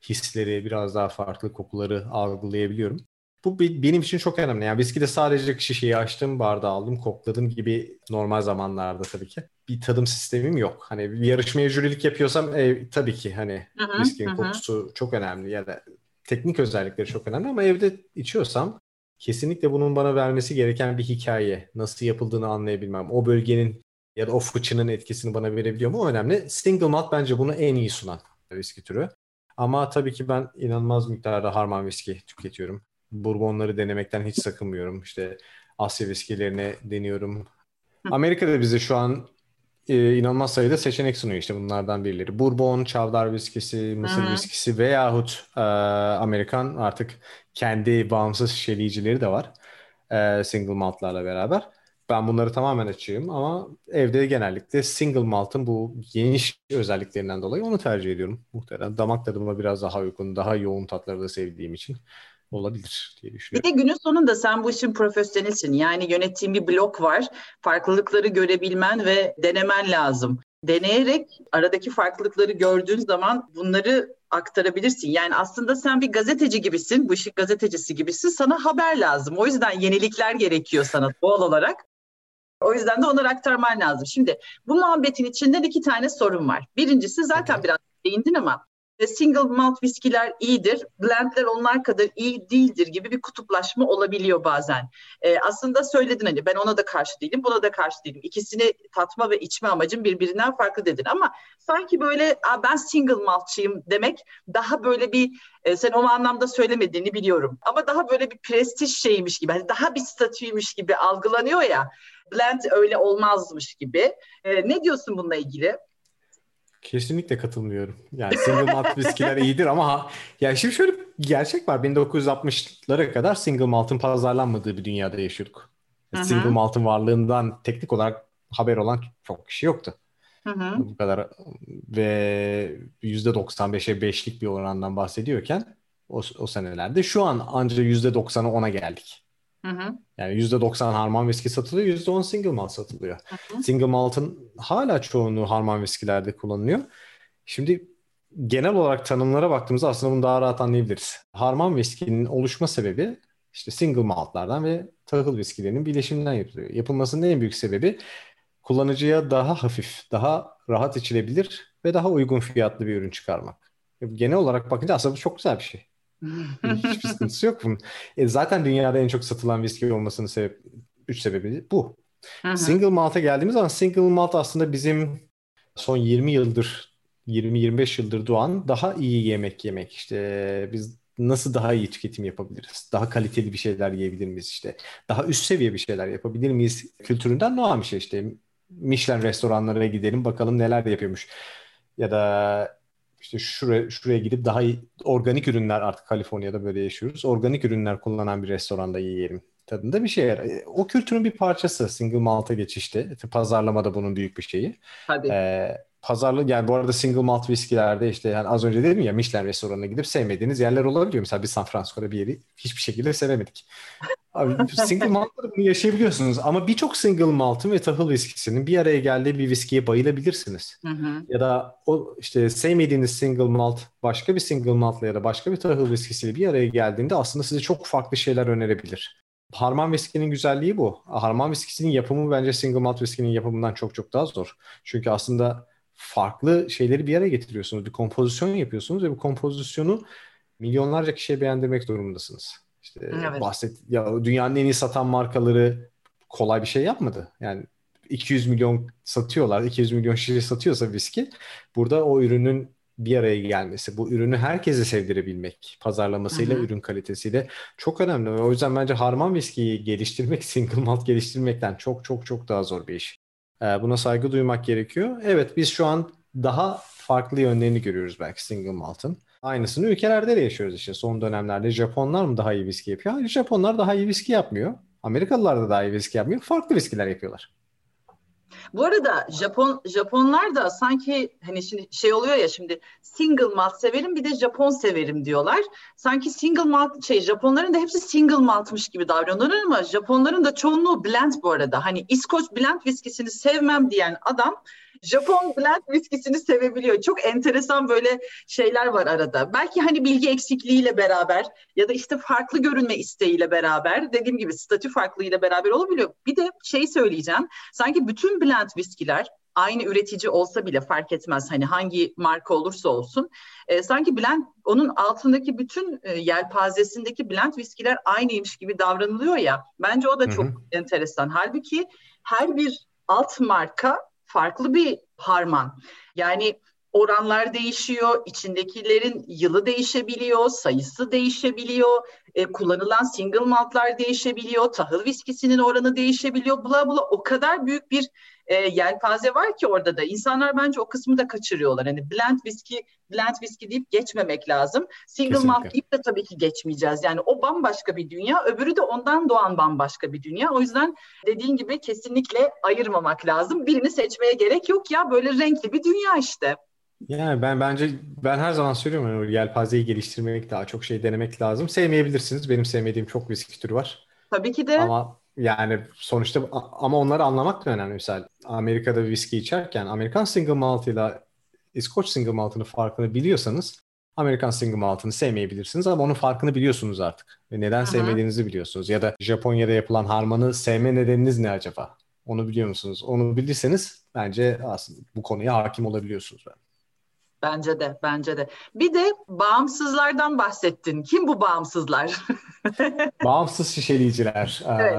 hisleri, biraz daha farklı kokuları algılayabiliyorum. Bu benim için çok önemli. Yani viskide sadece şişeyi açtım, bardağı aldım, kokladım gibi normal zamanlarda tabii ki. Bir tadım sistemim yok. Hani bir yarışmaya jürilik yapıyorsam e, tabii ki hani viskinin kokusu çok önemli ya da teknik özellikleri çok önemli ama evde içiyorsam kesinlikle bunun bana vermesi gereken bir hikaye. Nasıl yapıldığını anlayabilmem. O bölgenin ya da o fıçının etkisini bana verebiliyor mu? O önemli. Single malt bence bunu en iyi sunan viski türü. Ama tabii ki ben inanılmaz miktarda harman viski tüketiyorum. Bourbonları denemekten hiç sakınmıyorum. İşte Asya viskilerini deniyorum. Amerika'da bize şu an e, inanılmaz sayıda seçenek sunuyor işte bunlardan birileri. Bourbon, Çavdar viskisi, Mısır Hı-hı. viskisi veyahut e, Amerikan artık kendi bağımsız şişeleyicileri de var. E, single maltlarla beraber. Ben bunları tamamen açığım ama evde genellikle single maltın bu geniş özelliklerinden dolayı onu tercih ediyorum muhtemelen. Damak tadıma biraz daha uygun, daha yoğun tatları da sevdiğim için olabilir diye düşünüyorum. Bir de günün sonunda sen bu işin profesyonelsin. Yani yönettiğin bir blok var. Farklılıkları görebilmen ve denemen lazım. Deneyerek aradaki farklılıkları gördüğün zaman bunları aktarabilirsin. Yani aslında sen bir gazeteci gibisin, bu işin gazetecisi gibisin. Sana haber lazım. O yüzden yenilikler gerekiyor sana doğal olarak. O yüzden de onları aktarman lazım. Şimdi bu muhabbetin içinde iki tane sorun var. Birincisi zaten biraz değindin ama single malt viskiler iyidir, blendler onlar kadar iyi değildir gibi bir kutuplaşma olabiliyor bazen. E, aslında söyledin hani ben ona da karşı değilim, buna da karşı değilim. İkisini tatma ve içme amacım birbirinden farklı dedin ama sanki böyle ben single maltçıyım demek daha böyle bir e, sen o anlamda söylemediğini biliyorum. Ama daha böyle bir prestij şeymiş gibi, hani daha bir statüymüş gibi algılanıyor ya. Blend öyle olmazmış gibi. E, ne diyorsun bununla ilgili? Kesinlikle katılmıyorum. Yani single malt viskiler iyidir ama ha, ya şimdi şöyle bir gerçek var. 1960'lara kadar single maltın pazarlanmadığı bir dünyada yaşıyorduk. Hı-hı. Single maltın varlığından teknik olarak haber olan çok kişi yoktu. Hı-hı. Bu kadar ve %95'e 5'lik bir orandan bahsediyorken o, o senelerde şu an ancak %90'a 10'a geldik. Hı hı. Yani %90 harman viski satılıyor, %10 single malt satılıyor. Hı hı. Single maltın hala çoğunluğu harman viskilerde kullanılıyor. Şimdi genel olarak tanımlara baktığımızda aslında bunu daha rahat anlayabiliriz. Harman viskinin oluşma sebebi işte single maltlardan ve tahıl viskilerinin bileşiminden yapılıyor. Yapılmasının en büyük sebebi kullanıcıya daha hafif, daha rahat içilebilir ve daha uygun fiyatlı bir ürün çıkarmak. Genel olarak bakınca aslında bu çok güzel bir şey. Hiçbir sıkıntısı yok bunun. E, zaten dünyada en çok satılan viski olmasının sebep, üç sebebi bu. Single malt'a geldiğimiz zaman single malt aslında bizim son 20 yıldır 20-25 yıldır doğan daha iyi yemek yemek. İşte biz nasıl daha iyi tüketim yapabiliriz? Daha kaliteli bir şeyler yiyebilir miyiz işte? Daha üst seviye bir şeyler yapabilir miyiz? Kültüründen doğan bir şey işte. Michelin restoranlara gidelim bakalım neler yapıyormuş. Ya da işte şuraya, şuraya gidip daha iyi, organik ürünler artık Kaliforniya'da böyle yaşıyoruz. Organik ürünler kullanan bir restoranda yiyelim tadında bir şey. O kültürün bir parçası single malt'a geçişte. Pazarlamada bunun büyük bir şeyi. Hadi. Ee, pazarlı yani bu arada single malt viskilerde işte yani az önce dedim ya Michelin restoranına gidip sevmediğiniz yerler olabiliyor. Mesela biz San Francisco'da bir yeri hiçbir şekilde sevemedik. Abi single malt'ları bunu yaşayabiliyorsunuz ama birçok single malt'ın ve tahıl viskisinin bir araya geldiği bir viskiye bayılabilirsiniz. Hı hı. Ya da o işte sevmediğiniz single malt başka bir single malt'la ya da başka bir tahıl viskisiyle bir araya geldiğinde aslında size çok farklı şeyler önerebilir. Harman viskinin güzelliği bu. Harman viskisinin yapımı bence single malt viskinin yapımından çok çok daha zor. Çünkü aslında farklı şeyleri bir araya getiriyorsunuz. Bir kompozisyon yapıyorsunuz ve bu kompozisyonu milyonlarca kişiye beğendirmek durumundasınız. İşte evet. bahset ya dünyanın en iyi satan markaları kolay bir şey yapmadı. Yani 200 milyon satıyorlar. 200 milyon şişe satıyorsa viski burada o ürünün bir araya gelmesi, bu ürünü herkese sevdirebilmek, pazarlamasıyla, Hı-hı. ürün kalitesiyle çok önemli. O yüzden bence harman viskiyi geliştirmek, single malt geliştirmekten çok çok çok daha zor bir iş. Ee, buna saygı duymak gerekiyor. Evet biz şu an daha farklı yönlerini görüyoruz belki single malt'ın. Aynısını ülkelerde de yaşıyoruz işte. Son dönemlerde Japonlar mı daha iyi viski yapıyor? Hayır Japonlar daha iyi viski yapmıyor. Amerikalılar da daha iyi viski yapmıyor. Farklı viskiler yapıyorlar. Bu arada Japon Japonlar da sanki hani şimdi şey oluyor ya şimdi single malt severim bir de Japon severim diyorlar. Sanki single malt şey Japonların da hepsi single maltmış gibi davranıyorlar ama Japonların da çoğunluğu blend bu arada. Hani İskoç blend viskisini sevmem diyen adam Japon blend viskisini sevebiliyor. Çok enteresan böyle şeyler var arada. Belki hani bilgi eksikliğiyle beraber ya da işte farklı görünme isteğiyle beraber dediğim gibi statü farklılığıyla beraber olabiliyor. Bir de şey söyleyeceğim. Sanki bütün blend viskiler aynı üretici olsa bile fark etmez hani hangi marka olursa olsun e, sanki blend onun altındaki bütün e, yelpazesindeki blend viskiler aynıymış gibi davranılıyor ya bence o da çok Hı-hı. enteresan. Halbuki her bir alt marka farklı bir harman. Yani oranlar değişiyor, içindekilerin yılı değişebiliyor, sayısı değişebiliyor, e, kullanılan single maltlar değişebiliyor, tahıl viskisinin oranı değişebiliyor, bla bla o kadar büyük bir e, yelpaze var ki orada da. İnsanlar bence o kısmı da kaçırıyorlar. Hani blend viski, blend viski deyip geçmemek lazım. Single Kesinlikle. malt deyip de tabii ki geçmeyeceğiz. Yani o bambaşka bir dünya, öbürü de ondan doğan bambaşka bir dünya. O yüzden dediğin gibi kesinlikle ayırmamak lazım. Birini seçmeye gerek yok ya böyle renkli bir dünya işte. Yani ben bence ben her zaman söylüyorum yani yelpazeyi geliştirmek daha çok şey denemek lazım. Sevmeyebilirsiniz. Benim sevmediğim çok viski türü var. Tabii ki de. Ama yani sonuçta ama onları anlamak da önemli. Mesela Amerika'da viski içerken Amerikan single malt ile İskoç single maltının farkını biliyorsanız Amerikan single maltını sevmeyebilirsiniz ama onun farkını biliyorsunuz artık. Ve neden Aha. sevmediğinizi biliyorsunuz. Ya da Japonya'da yapılan harmanı sevme nedeniniz ne acaba? Onu biliyor musunuz? Onu bilirseniz bence aslında bu konuya hakim olabiliyorsunuz. Ben. Bence de, bence de. Bir de bağımsızlardan bahsettin. Kim bu bağımsızlar? Bağımsız şişeleyiciler. Evet.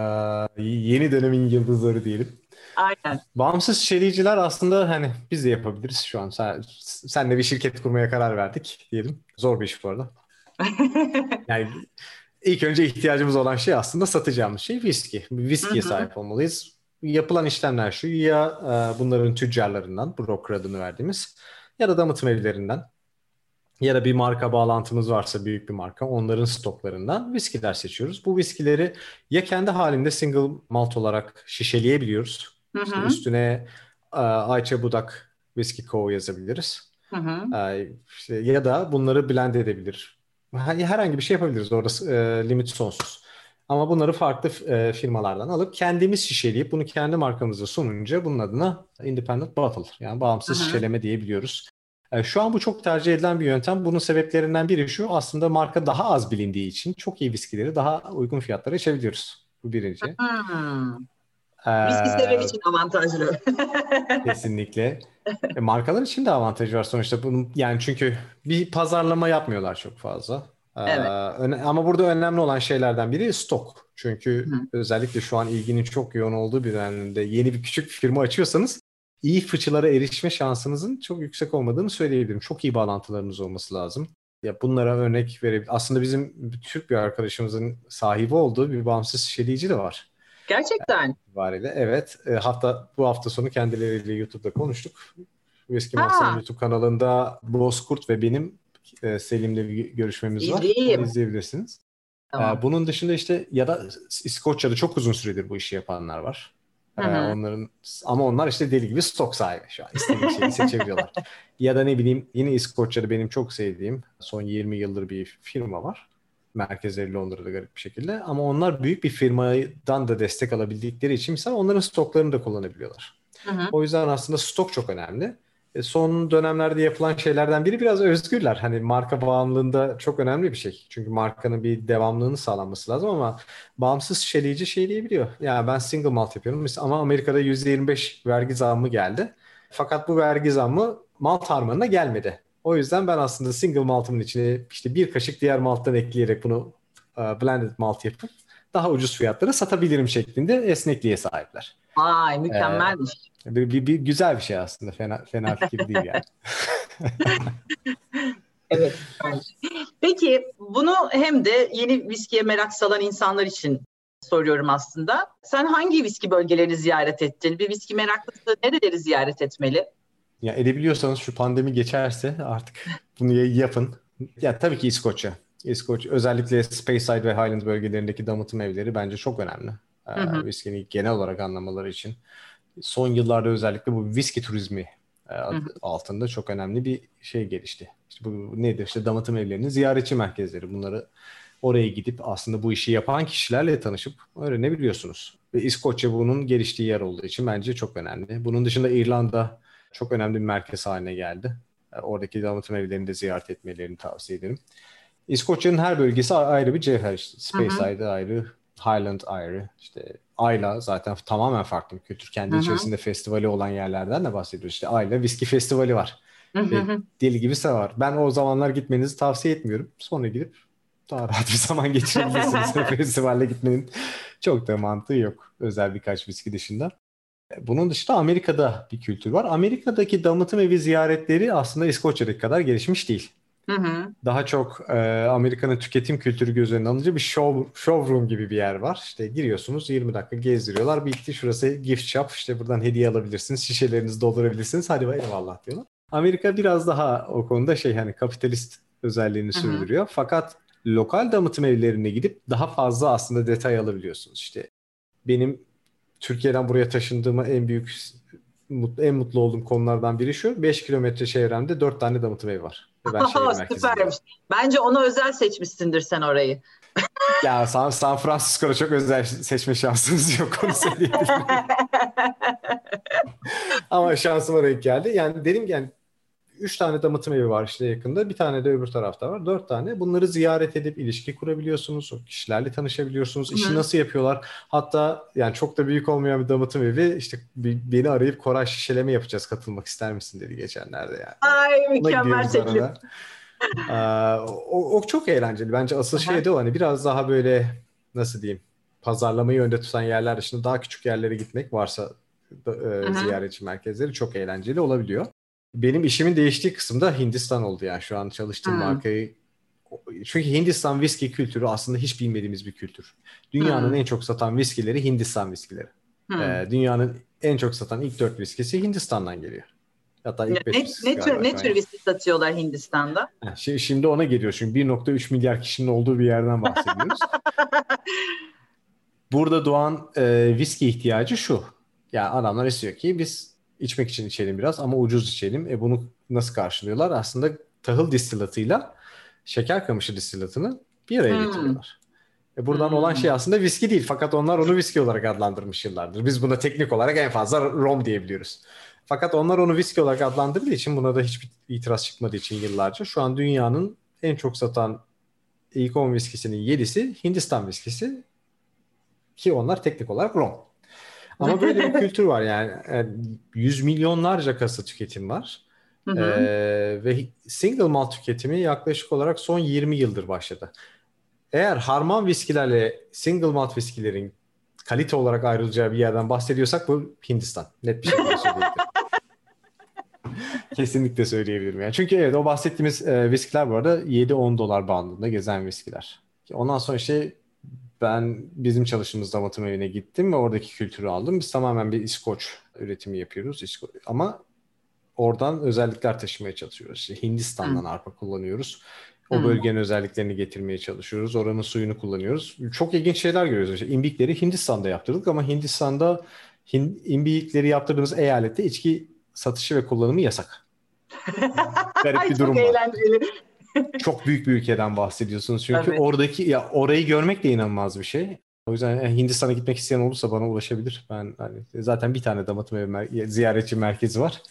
Ee, yeni dönemin yıldızları diyelim. Aynen. Bağımsız şişeleyiciler aslında hani biz de yapabiliriz şu an. Sen, senle bir şirket kurmaya karar verdik diyelim. Zor bir iş bu arada. yani ilk önce ihtiyacımız olan şey aslında satacağımız şey viski. Viskiye sahip olmalıyız. Yapılan işlemler şu ya e, bunların tüccarlarından broker adını verdiğimiz ya da damıtım evlerinden ya da bir marka bağlantımız varsa büyük bir marka onların stoklarından viskiler seçiyoruz. Bu viskileri ya kendi halinde single malt olarak şişeleyebiliyoruz. Hı hı. İşte üstüne e, Ayça Budak Whisky Co. yazabiliriz. Hı hı. E, işte, ya da bunları blend edebilir. Herhangi bir şey yapabiliriz. Orada e, limit sonsuz. Ama bunları farklı e, firmalardan alıp kendimiz şişeleyip bunu kendi markamıza sununca bunun adına independent bottle yani bağımsız Hı-hı. şişeleme diyebiliyoruz. E, şu an bu çok tercih edilen bir yöntem. Bunun sebeplerinden biri şu aslında marka daha az bilindiği için çok iyi viskileri daha uygun fiyatlara içebiliyoruz. Bu birinci. Hmm. Viski sever için avantajlı. kesinlikle. E, markalar için de avantajı var sonuçta. Bunun yani çünkü bir pazarlama yapmıyorlar çok fazla. Evet. Ee, ama burada önemli olan şeylerden biri stok. Çünkü Hı. özellikle şu an ilginin çok yoğun olduğu bir dönemde yeni bir küçük firma açıyorsanız iyi fıçılara erişme şansınızın çok yüksek olmadığını söyleyebilirim. Çok iyi bağlantılarınız olması lazım. Ya bunlara örnek verebilir. Aslında bizim Türk bir arkadaşımızın sahibi olduğu bir bağımsız şişeleyici de var. Gerçekten. Variyle. Evet. E, hafta bu hafta sonu kendileriyle YouTube'da konuştuk. Whisky Master'ın YouTube kanalında Bozkurt ve benim e, Selim'le bir görüşmemiz var. İzleyeyim. İzleyebilirsiniz. Tamam. E, bunun dışında işte ya da İskoçya'da çok uzun süredir bu işi yapanlar var. Ee, onların ama onlar işte deli gibi stok sahibi şu an. İstediği şeyi seçebiliyorlar. ya da ne bileyim yine İskoçya'da benim çok sevdiğim son 20 yıldır bir firma var. Merkezleri Londra'da garip bir şekilde. Ama onlar büyük bir firmadan da destek alabildikleri için mesela onların stoklarını da kullanabiliyorlar. Hı hı. O yüzden aslında stok çok önemli. E, son dönemlerde yapılan şeylerden biri biraz özgürler. Hani marka bağımlılığında çok önemli bir şey. Çünkü markanın bir devamlılığını sağlanması lazım ama bağımsız şişeleyici şey diyebiliyor. Yani ben single malt yapıyorum ama Amerika'da %25 vergi zammı geldi. Fakat bu vergi zammı malt harmanına gelmedi. O yüzden ben aslında single maltımın içine işte bir kaşık diğer malttan ekleyerek bunu e, blended malt yapıp daha ucuz fiyatlara satabilirim şeklinde esnekliğe sahipler. Vay mükemmelmiş. Ee, bir, bir, bir güzel bir şey aslında. Fena fena fikir değil yani. evet. Peki bunu hem de yeni viskiye merak salan insanlar için soruyorum aslında. Sen hangi viski bölgelerini ziyaret ettin? Bir viski meraklısı nereleri ziyaret etmeli? Ya edebiliyorsanız şu pandemi geçerse artık bunu yapın. Ya tabii ki İskoçya. İskoç özellikle Speyside ve Highland bölgelerindeki damıtım evleri bence çok önemli. Hı Viskini genel olarak anlamaları için. Son yıllarda özellikle bu viski turizmi e, altında çok önemli bir şey gelişti. İşte bu nedir? İşte damıtım evlerinin ziyaretçi merkezleri. Bunları oraya gidip aslında bu işi yapan kişilerle tanışıp öğrenebiliyorsunuz. Ve İskoçya bunun geliştiği yer olduğu için bence çok önemli. Bunun dışında İrlanda çok önemli bir merkez haline geldi. Oradaki damıtım evlerini de ziyaret etmelerini tavsiye ederim. İskoçya'nın her bölgesi ayrı bir cevher. İşte Speyside ayrı, Highland ayrı, işte Ayla zaten tamamen farklı bir kültür. Kendi Hı-hı. içerisinde festivali olan yerlerden de bahsediyoruz. İşte Ayla Viski Festivali var. Ve deli gibi var. Ben o zamanlar gitmenizi tavsiye etmiyorum. Sonra gidip daha rahat bir zaman geçirebilirsiniz. Festivalle gitmenin çok da mantığı yok. Özel birkaç viski dışında. Bunun dışında Amerika'da bir kültür var. Amerika'daki damıtım evi ziyaretleri aslında İskoçya'daki kadar gelişmiş değil. Hı hı. Daha çok e, Amerika'nın tüketim kültürü göz önüne alınca bir show, showroom gibi bir yer var. İşte giriyorsunuz 20 dakika gezdiriyorlar. Bitti şurası gift shop. İşte buradan hediye alabilirsiniz. Şişelerinizi doldurabilirsiniz. Hadi eyvallah diyorlar. Amerika biraz daha o konuda şey hani kapitalist özelliğini hı hı. sürdürüyor. Fakat lokal damıtım evlerine gidip daha fazla aslında detay alabiliyorsunuz. İşte benim Türkiye'den buraya taşındığıma en büyük en mutlu olduğum konulardan biri şu. 5 kilometre çevremde 4 tane damıtım evi var. Ben Süpermiş. Bence ona özel seçmişsindir sen orayı. ya San, San Francisco'da çok özel seçme şansınız yok onu. Ama şansıma denk geldi. Yani dedim yani Üç tane damıtım evi var işte yakında. Bir tane de öbür tarafta var. Dört tane. Bunları ziyaret edip ilişki kurabiliyorsunuz. O kişilerle tanışabiliyorsunuz. İşi nasıl yapıyorlar? Hatta yani çok da büyük olmayan bir damıtım evi işte beni arayıp Koray şişeleme yapacağız. Katılmak ister misin dedi geçenlerde yani. Ay mükemmel teklif. o, o çok eğlenceli. Bence asıl şey de o hani biraz daha böyle nasıl diyeyim pazarlamayı önde tutan yerler dışında daha küçük yerlere gitmek varsa da, e, ziyaretçi merkezleri çok eğlenceli olabiliyor benim işimin değiştiği kısımda Hindistan oldu yani şu an çalıştığım hmm. markayı. Çünkü Hindistan viski kültürü aslında hiç bilmediğimiz bir kültür. Dünyanın hmm. en çok satan viskileri Hindistan viskileri. Hmm. Ee, dünyanın en çok satan ilk dört viskisi Hindistan'dan geliyor. Hatta ilk ne, ne, tür, ne tür viski satıyorlar Hindistan'da? Şimdi, şimdi ona geliyor. Çünkü 1.3 milyar kişinin olduğu bir yerden bahsediyoruz. Burada doğan e, viski ihtiyacı şu. Yani adamlar istiyor ki biz içmek için içelim biraz ama ucuz içelim. E bunu nasıl karşılıyorlar? Aslında tahıl distilatıyla şeker kamışı distilatını bir araya hmm. getiriyorlar. E buradan hmm. olan şey aslında viski değil. Fakat onlar onu viski olarak adlandırmış yıllardır. Biz buna teknik olarak en fazla rom diyebiliyoruz. Fakat onlar onu viski olarak adlandırdığı için buna da hiçbir itiraz çıkmadığı için yıllarca şu an dünyanın en çok satan ilk 10 viskisinin 7'si Hindistan viskisi ki onlar teknik olarak rom. Ama böyle bir kültür var yani. yani yüz milyonlarca kasa tüketim var. Hı hı. Ee, ve single malt tüketimi yaklaşık olarak son 20 yıldır başladı. Eğer harman viskilerle single malt viskilerin kalite olarak ayrılacağı bir yerden bahsediyorsak bu Hindistan. Net bir şekilde söyleyebilirim. Kesinlikle söyleyebilirim. Yani. Çünkü evet o bahsettiğimiz e, viskiler bu arada 7-10 dolar bandında gezen viskiler. Ondan sonra işte ben bizim çalıştığımız damıtım evine gittim ve oradaki kültürü aldım. Biz tamamen bir İskoç üretimi yapıyoruz. İsko ama oradan özellikler taşımaya çalışıyoruz. İşte Hindistan'dan Hı. arpa kullanıyoruz. O bölgenin Hı. özelliklerini getirmeye çalışıyoruz. Oranın suyunu kullanıyoruz. Çok ilginç şeyler görüyoruz. İşte imbikleri Hindistan'da yaptırdık ama Hindistan'da hin, imbikleri yaptırdığımız eyalette içki satışı ve kullanımı yasak. Garip bir durum çok var. eğlenceli çok büyük bir ülkeden bahsediyorsunuz. Çünkü Tabii. oradaki ya orayı görmek de inanılmaz bir şey. O yüzden Hindistan'a gitmek isteyen olursa bana ulaşabilir. Ben hani zaten bir tane damatım evi mer- ziyaretçi merkezi var.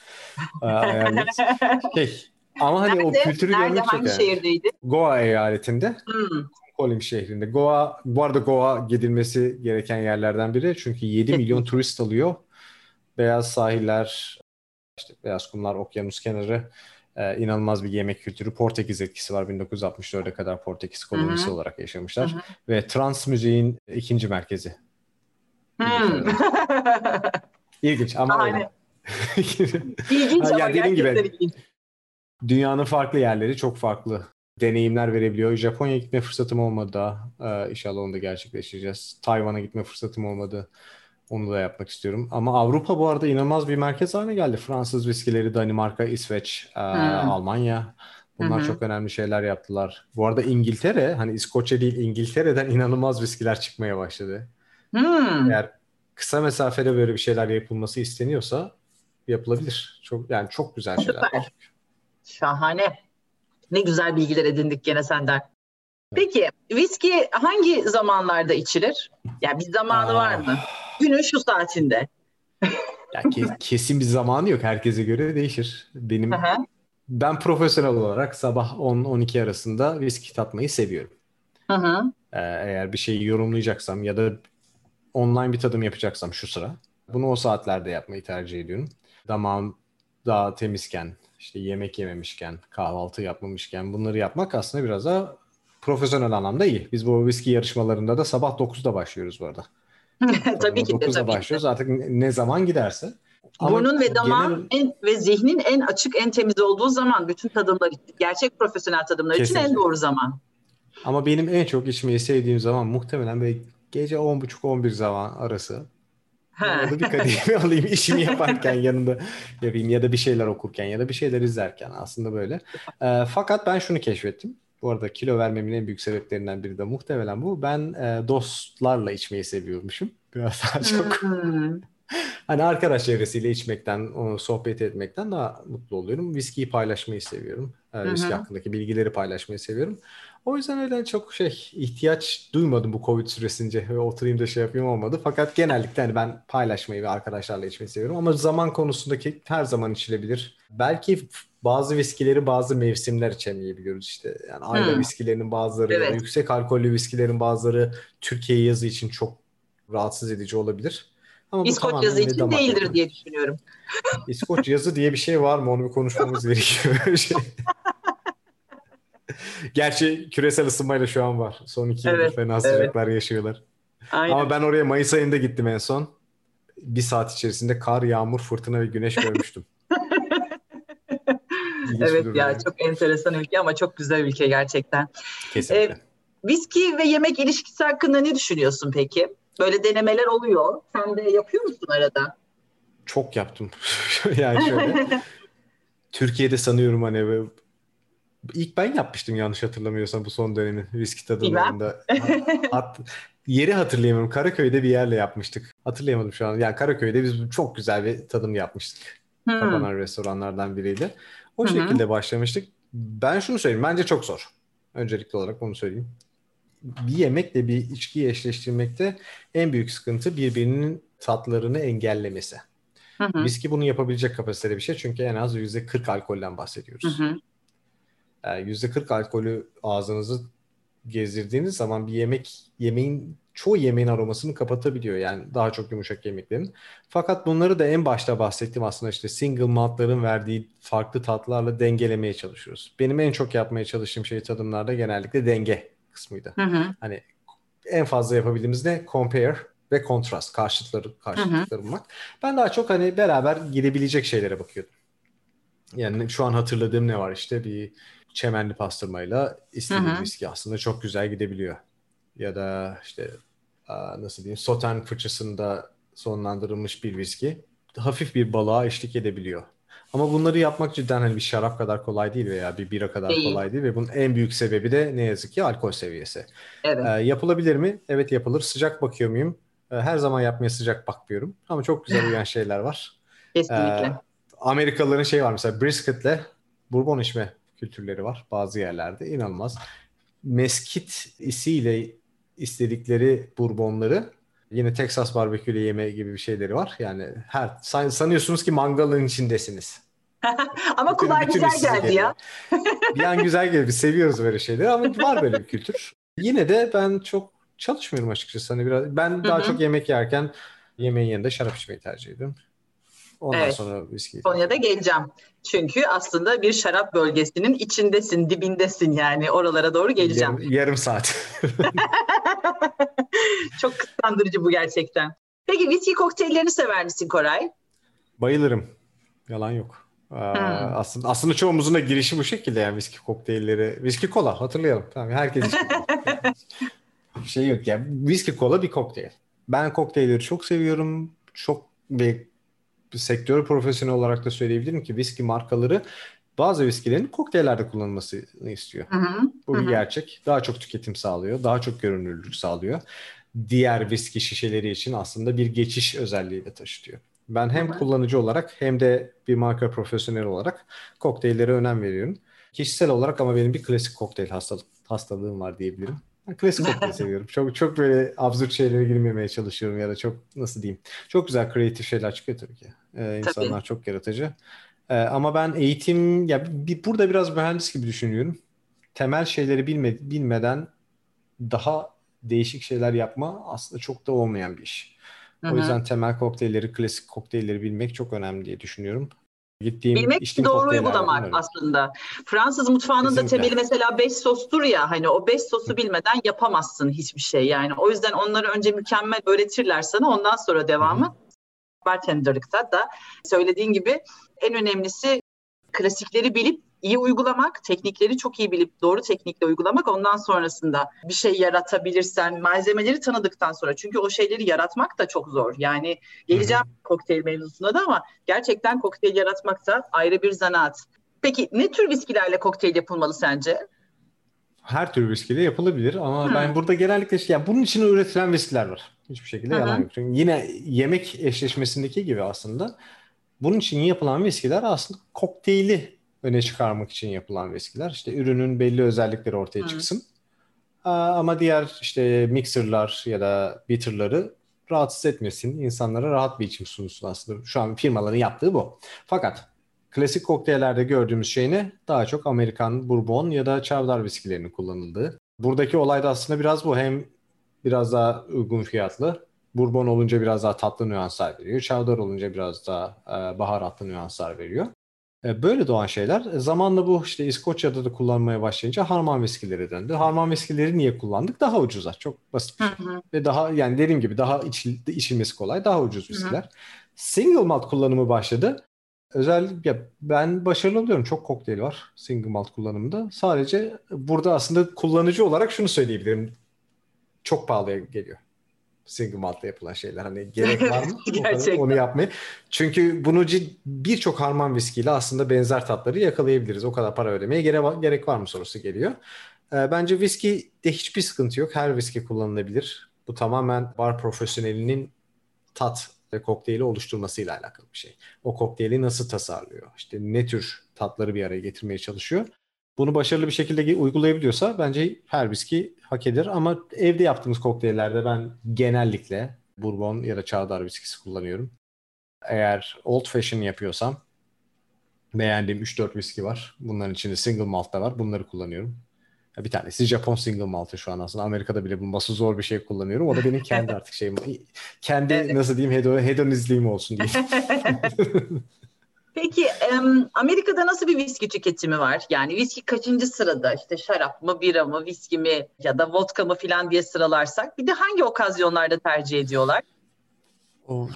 şey, ama hani nerede? o kültürü nerede? görmek Hangi çok şehirdeydi? Goa eyaletinde. Hmm. Kolim şehrinde. Goa, bu arada Goa gidilmesi gereken yerlerden biri. Çünkü 7 milyon turist alıyor. Beyaz sahiller, işte beyaz kumlar, okyanus kenarı e, inanılmaz bir yemek kültürü. Portekiz etkisi var. 1964'e kadar Portekiz kolonisi Hı-hı. olarak yaşamışlar. Hı-hı. Ve trans müziğin ikinci merkezi. Hmm. İlginç ama Aynen. İlginç ama yani dediğim gibi ilginç. dünyanın farklı yerleri çok farklı deneyimler verebiliyor. Japonya'ya gitme fırsatım olmadı daha. Ee, inşallah onu da gerçekleştireceğiz. Tayvan'a gitme fırsatım olmadı. Onu da yapmak istiyorum. Ama Avrupa bu arada inanılmaz bir merkez haline geldi. Fransız viskileri, Danimarka, İsveç, e. Almanya. Bunlar hmm. çok önemli şeyler yaptılar. Bu arada İngiltere, hani İskoçya değil İngiltere'den inanılmaz viskiler çıkmaya başladı. Hmm. Eğer kısa mesafede böyle bir şeyler yapılması isteniyorsa yapılabilir. Çok yani çok güzel şeyler. Süper. Şahane. Ne güzel bilgiler edindik gene senden. Peki viski hangi zamanlarda içilir? Ya yani bir zamanı Aa. var mı? Günün şu saatinde. Ya ke- kesin bir zamanı yok. Herkese göre değişir. Benim ben profesyonel olarak sabah 10-12 arasında viski tatmayı seviyorum. Hı. Ee, eğer bir şeyi yorumlayacaksam ya da online bir tadım yapacaksam şu sıra bunu o saatlerde yapmayı tercih ediyorum. Damağım daha temizken, işte yemek yememişken, kahvaltı yapmamışken bunları yapmak aslında biraz daha profesyonel anlamda iyi. Biz bu viski yarışmalarında da sabah 9'da başlıyoruz bu arada. tabii ki de. 9'da tabii başlıyoruz artık ne zaman giderse. Burnun ve damağın genel... en, ve zihnin en açık, en temiz olduğu zaman bütün tadımlar için, gerçek profesyonel tadımlar Kesinlikle. için en doğru zaman. Ama benim en çok içmeyi sevdiğim zaman muhtemelen böyle gece 10.30-11 zaman arası. Orada bir kadehimi alayım işimi yaparken yanında yapayım ya da bir şeyler okurken ya da bir şeyler izlerken aslında böyle. E, fakat ben şunu keşfettim. Bu arada kilo vermemin en büyük sebeplerinden biri de muhtemelen bu. Ben e, dostlarla içmeyi seviyormuşum. Biraz daha çok. Hani arkadaş çevresiyle içmekten, sohbet etmekten daha mutlu oluyorum. Viskiyi paylaşmayı seviyorum. E, viski hakkındaki bilgileri paylaşmayı seviyorum. O yüzden öyle çok şey ihtiyaç duymadım bu Covid süresince. Oturayım da şey yapayım olmadı. Fakat genellikle hani ben paylaşmayı ve arkadaşlarla içmeyi seviyorum. Ama zaman konusundaki her zaman içilebilir. Belki bazı viskileri bazı mevsimler içemeyebiliyoruz işte. Yani ayla hmm. viskilerinin bazıları evet. yüksek alkollü viskilerin bazıları Türkiye yazı için çok rahatsız edici olabilir. Ama İskoç yazı için değildir yapıyor. diye düşünüyorum. İskoç yazı diye bir şey var mı? Onu bir konuşmamız gerekiyor. şey. Gerçi küresel ısınmayla şu an var. Son iki evet, yıldır fena sıcaklar evet. yaşıyorlar. Aynen. Ama ben oraya Mayıs ayında gittim en son. Bir saat içerisinde kar, yağmur, fırtına ve güneş görmüştüm. Evet ya yani. çok enteresan ülke ama çok güzel ülke gerçekten. Kesinlikle. Ee, viski ve yemek ilişkisi hakkında ne düşünüyorsun peki? Böyle denemeler oluyor. Sen de yapıyor musun arada? Çok yaptım. yani şöyle. Türkiye'de sanıyorum hani ilk ben yapmıştım yanlış hatırlamıyorsam bu son dönemin viski tadımlarında. Hat, yeri hatırlayamıyorum. Karaköy'de bir yerle yapmıştık. Hatırlayamadım şu an. Yani Karaköy'de biz çok güzel bir tadım yapmıştık. Hmm. Kapanan restoranlardan biriyle. O Hı-hı. şekilde başlamıştık. Ben şunu söyleyeyim. Bence çok zor. Öncelikli olarak onu söyleyeyim. Bir yemekle bir içkiyi eşleştirmekte en büyük sıkıntı birbirinin tatlarını engellemesi. Hı hı. Viski bunu yapabilecek kapasitede bir şey. Çünkü en az %40 alkolden bahsediyoruz. Hı hı. Yani %40 alkolü ağzınızı gezdirdiğiniz zaman bir yemek yemeğin çoğu yemeğin aromasını kapatabiliyor. Yani daha çok yumuşak yemeklerin. Fakat bunları da en başta bahsettiğim aslında işte single maltların verdiği farklı tatlarla dengelemeye çalışıyoruz. Benim en çok yapmaya çalıştığım şey tadımlarda genellikle denge kısmıydı. Hı hı. Hani en fazla yapabildiğimiz ne? Compare ve contrast. Karşıtları, karşıtlıkları bulmak. Ben daha çok hani beraber gidebilecek şeylere bakıyordum. Yani şu an hatırladığım ne var işte bir çemenli pastırmayla istediğim viski aslında çok güzel gidebiliyor. Ya da işte nasıl diyeyim Soten fıçısında sonlandırılmış bir viski hafif bir balığa eşlik edebiliyor. Ama bunları yapmak cidden hani bir şarap kadar kolay değil veya bir bira kadar değil. kolay değil ve bunun en büyük sebebi de ne yazık ki alkol seviyesi. Evet. Ee, yapılabilir mi? Evet yapılır. Sıcak bakıyor muyum? Ee, her zaman yapmaya sıcak bakmıyorum. Ama çok güzel uyan şeyler var. Kesinlikle. Ee, Amerikalıların şey var mesela brisket'le bourbon içme kültürleri var bazı yerlerde. inanılmaz. Meskit isiyle istedikleri bourbonları yine Texas barbeküyle yeme gibi bir şeyleri var. Yani her san, sanıyorsunuz ki mangalın içindesiniz. ama kulağa güzel geldi ya. bir an güzel geldi. Seviyoruz böyle şeyleri ama var böyle bir kültür. Yine de ben çok çalışmıyorum açıkçası. Hani biraz ben daha çok yemek yerken yemeğin yanında şarap içmeyi tercih ediyorum. Ondan evet. sonra viski. Konya'da geleceğim. Çünkü aslında bir şarap bölgesinin içindesin, dibindesin yani. Oralara doğru geleceğim. Yarım, yarım saat. Çok kıskandırıcı bu gerçekten. Peki viski kokteyllerini sever misin Koray? Bayılırım. Yalan yok. hmm. aslında aslında çoğumuzun da girişi bu şekilde yani viski kokteylleri. Viski kola hatırlayalım. Tamam herkes şey yok ya. Yani, viski kola bir kokteyl. Ben kokteylleri çok seviyorum. Çok bir sektör profesyonel olarak da söyleyebilirim ki viski markaları bazı viskilerin kokteyllerde kullanılmasını istiyor. Hı hı. Bu hı bir gerçek. Daha çok tüketim sağlıyor. Daha çok görünürlük sağlıyor. Diğer viski şişeleri için aslında bir geçiş özelliği de taşıtıyor. Ben hem hı kullanıcı olarak hem de bir marka profesyonel olarak kokteyllere önem veriyorum. Kişisel olarak ama benim bir klasik kokteyl hastalık, hastalığım var diyebilirim. Klasik kokteyl seviyorum. Çok çok böyle absürt şeylere girmemeye çalışıyorum ya da çok nasıl diyeyim. Çok güzel kreatif şeyler çıkıyor tabii ki. Ee, insanlar tabii. çok yaratıcı. Ee, ama ben eğitim ya bir, burada biraz mühendis gibi düşünüyorum. Temel şeyleri bilme, bilmeden daha değişik şeyler yapma aslında çok da olmayan bir iş. Hı-hı. O yüzden temel kokteylleri, klasik kokteylleri bilmek çok önemli diye düşünüyorum. Gittiğim, Bilmek doğru uygulamak aslında. Fransız mutfağının Kesinlikle. da temeli mesela beş sostur ya hani o beş sosu bilmeden yapamazsın hiçbir şey yani. O yüzden onları önce mükemmel öğretirler sana ondan sonra devamı. Bartenderlıkta da söylediğin gibi en önemlisi klasikleri bilip iyi uygulamak, teknikleri çok iyi bilip doğru teknikle uygulamak ondan sonrasında bir şey yaratabilirsen malzemeleri tanıdıktan sonra çünkü o şeyleri yaratmak da çok zor. Yani geleceğim Hı-hı. kokteyl mevzusuna da ama gerçekten kokteyl yaratmak da ayrı bir zanaat. Peki ne tür viskilerle kokteyl yapılmalı sence? Her tür viskiyle yapılabilir ama Hı. ben burada genellikle şey, yani bunun için üretilen viskiler var. Hiçbir şekilde Hı-hı. yalan yok. Çünkü yine yemek eşleşmesindeki gibi aslında bunun için yapılan viskiler aslında kokteyli öne çıkarmak için yapılan viskiler. İşte ürünün belli özellikleri ortaya Hı. çıksın. Ama diğer işte mixer'lar ya da bitter'ları rahatsız etmesin. insanlara rahat bir içim sunsun aslında. Şu an firmaların yaptığı bu. Fakat klasik kokteyllerde gördüğümüz şey ne? Daha çok Amerikan bourbon ya da çavdar viskilerinin kullanıldığı. Buradaki olay da aslında biraz bu. Hem biraz daha uygun fiyatlı. Bourbon olunca biraz daha tatlı nüanslar veriyor. Çavdar olunca biraz daha e, baharatlı nüanslar veriyor. E, böyle doğan şeyler. E, zamanla bu işte İskoçya'da da kullanmaya başlayınca harman viskileri döndü. Harman viskileri niye kullandık? Daha ucuza. Çok basit bir şey. Ve daha yani dediğim gibi daha içil, içilmesi kolay. Daha ucuz viskiler. Single malt kullanımı başladı. Özellikle ben başarılı oluyorum. Çok kokteyl var single malt kullanımında. Sadece burada aslında kullanıcı olarak şunu söyleyebilirim. Çok pahalıya geliyor single malt'ta yapılan şeyler. Hani gerek var mı Gerçekten. onu yapmayı? Çünkü bunu birçok harman viskiyle aslında benzer tatları yakalayabiliriz. O kadar para ödemeye gerek, gerek var mı sorusu geliyor. E, bence viski de hiçbir sıkıntı yok. Her viski kullanılabilir. Bu tamamen bar profesyonelinin tat ve kokteyli oluşturmasıyla alakalı bir şey. O kokteyli nasıl tasarlıyor? İşte ne tür tatları bir araya getirmeye çalışıyor? Bunu başarılı bir şekilde uygulayabiliyorsa bence her viski hak eder. Ama evde yaptığımız kokteyllerde ben genellikle bourbon ya da çağdar viskisi kullanıyorum. Eğer old fashion yapıyorsam beğendiğim 3-4 viski var. Bunların içinde single malt da var. Bunları kullanıyorum. Bir tanesi Japon single malt'ı şu an aslında. Amerika'da bile bulması zor bir şey kullanıyorum. O da benim kendi artık şeyim. Kendi nasıl diyeyim hedon, hedonizliğim olsun diye. Peki Amerika'da nasıl bir viski tüketimi var? Yani viski kaçıncı sırada? İşte şarap mı, bira mı, viski mi ya da vodka mı filan diye sıralarsak. Bir de hangi okazyonlarda tercih ediyorlar?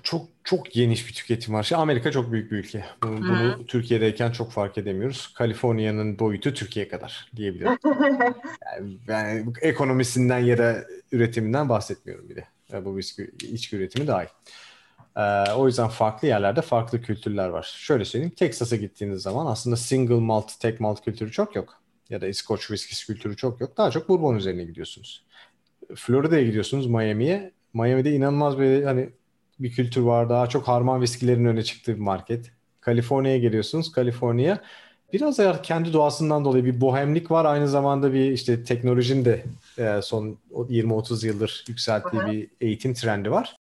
Çok çok geniş bir tüketim var. Şey, Amerika çok büyük bir ülke. Bunu, bunu Türkiye'deyken çok fark edemiyoruz. Kaliforniya'nın boyutu Türkiye kadar diyebilirim. yani, yani ekonomisinden ya da üretiminden bahsetmiyorum bile. Yani bu viski içki üretimi dahil. Ee, o yüzden farklı yerlerde farklı kültürler var. Şöyle söyleyeyim, Texas'a gittiğiniz zaman aslında single malt, tek malt kültürü çok yok. Ya da İskoç whiskey kültürü çok yok. Daha çok bourbon üzerine gidiyorsunuz. Florida'ya gidiyorsunuz, Miami'ye. Miami'de inanılmaz bir hani bir kültür var. Daha çok harman viskilerin öne çıktığı bir market. Kaliforniya'ya geliyorsunuz. Kaliforniya biraz da kendi doğasından dolayı bir bohemlik var. Aynı zamanda bir işte teknolojinin de e, son 20-30 yıldır yükselttiği bir eğitim trendi var.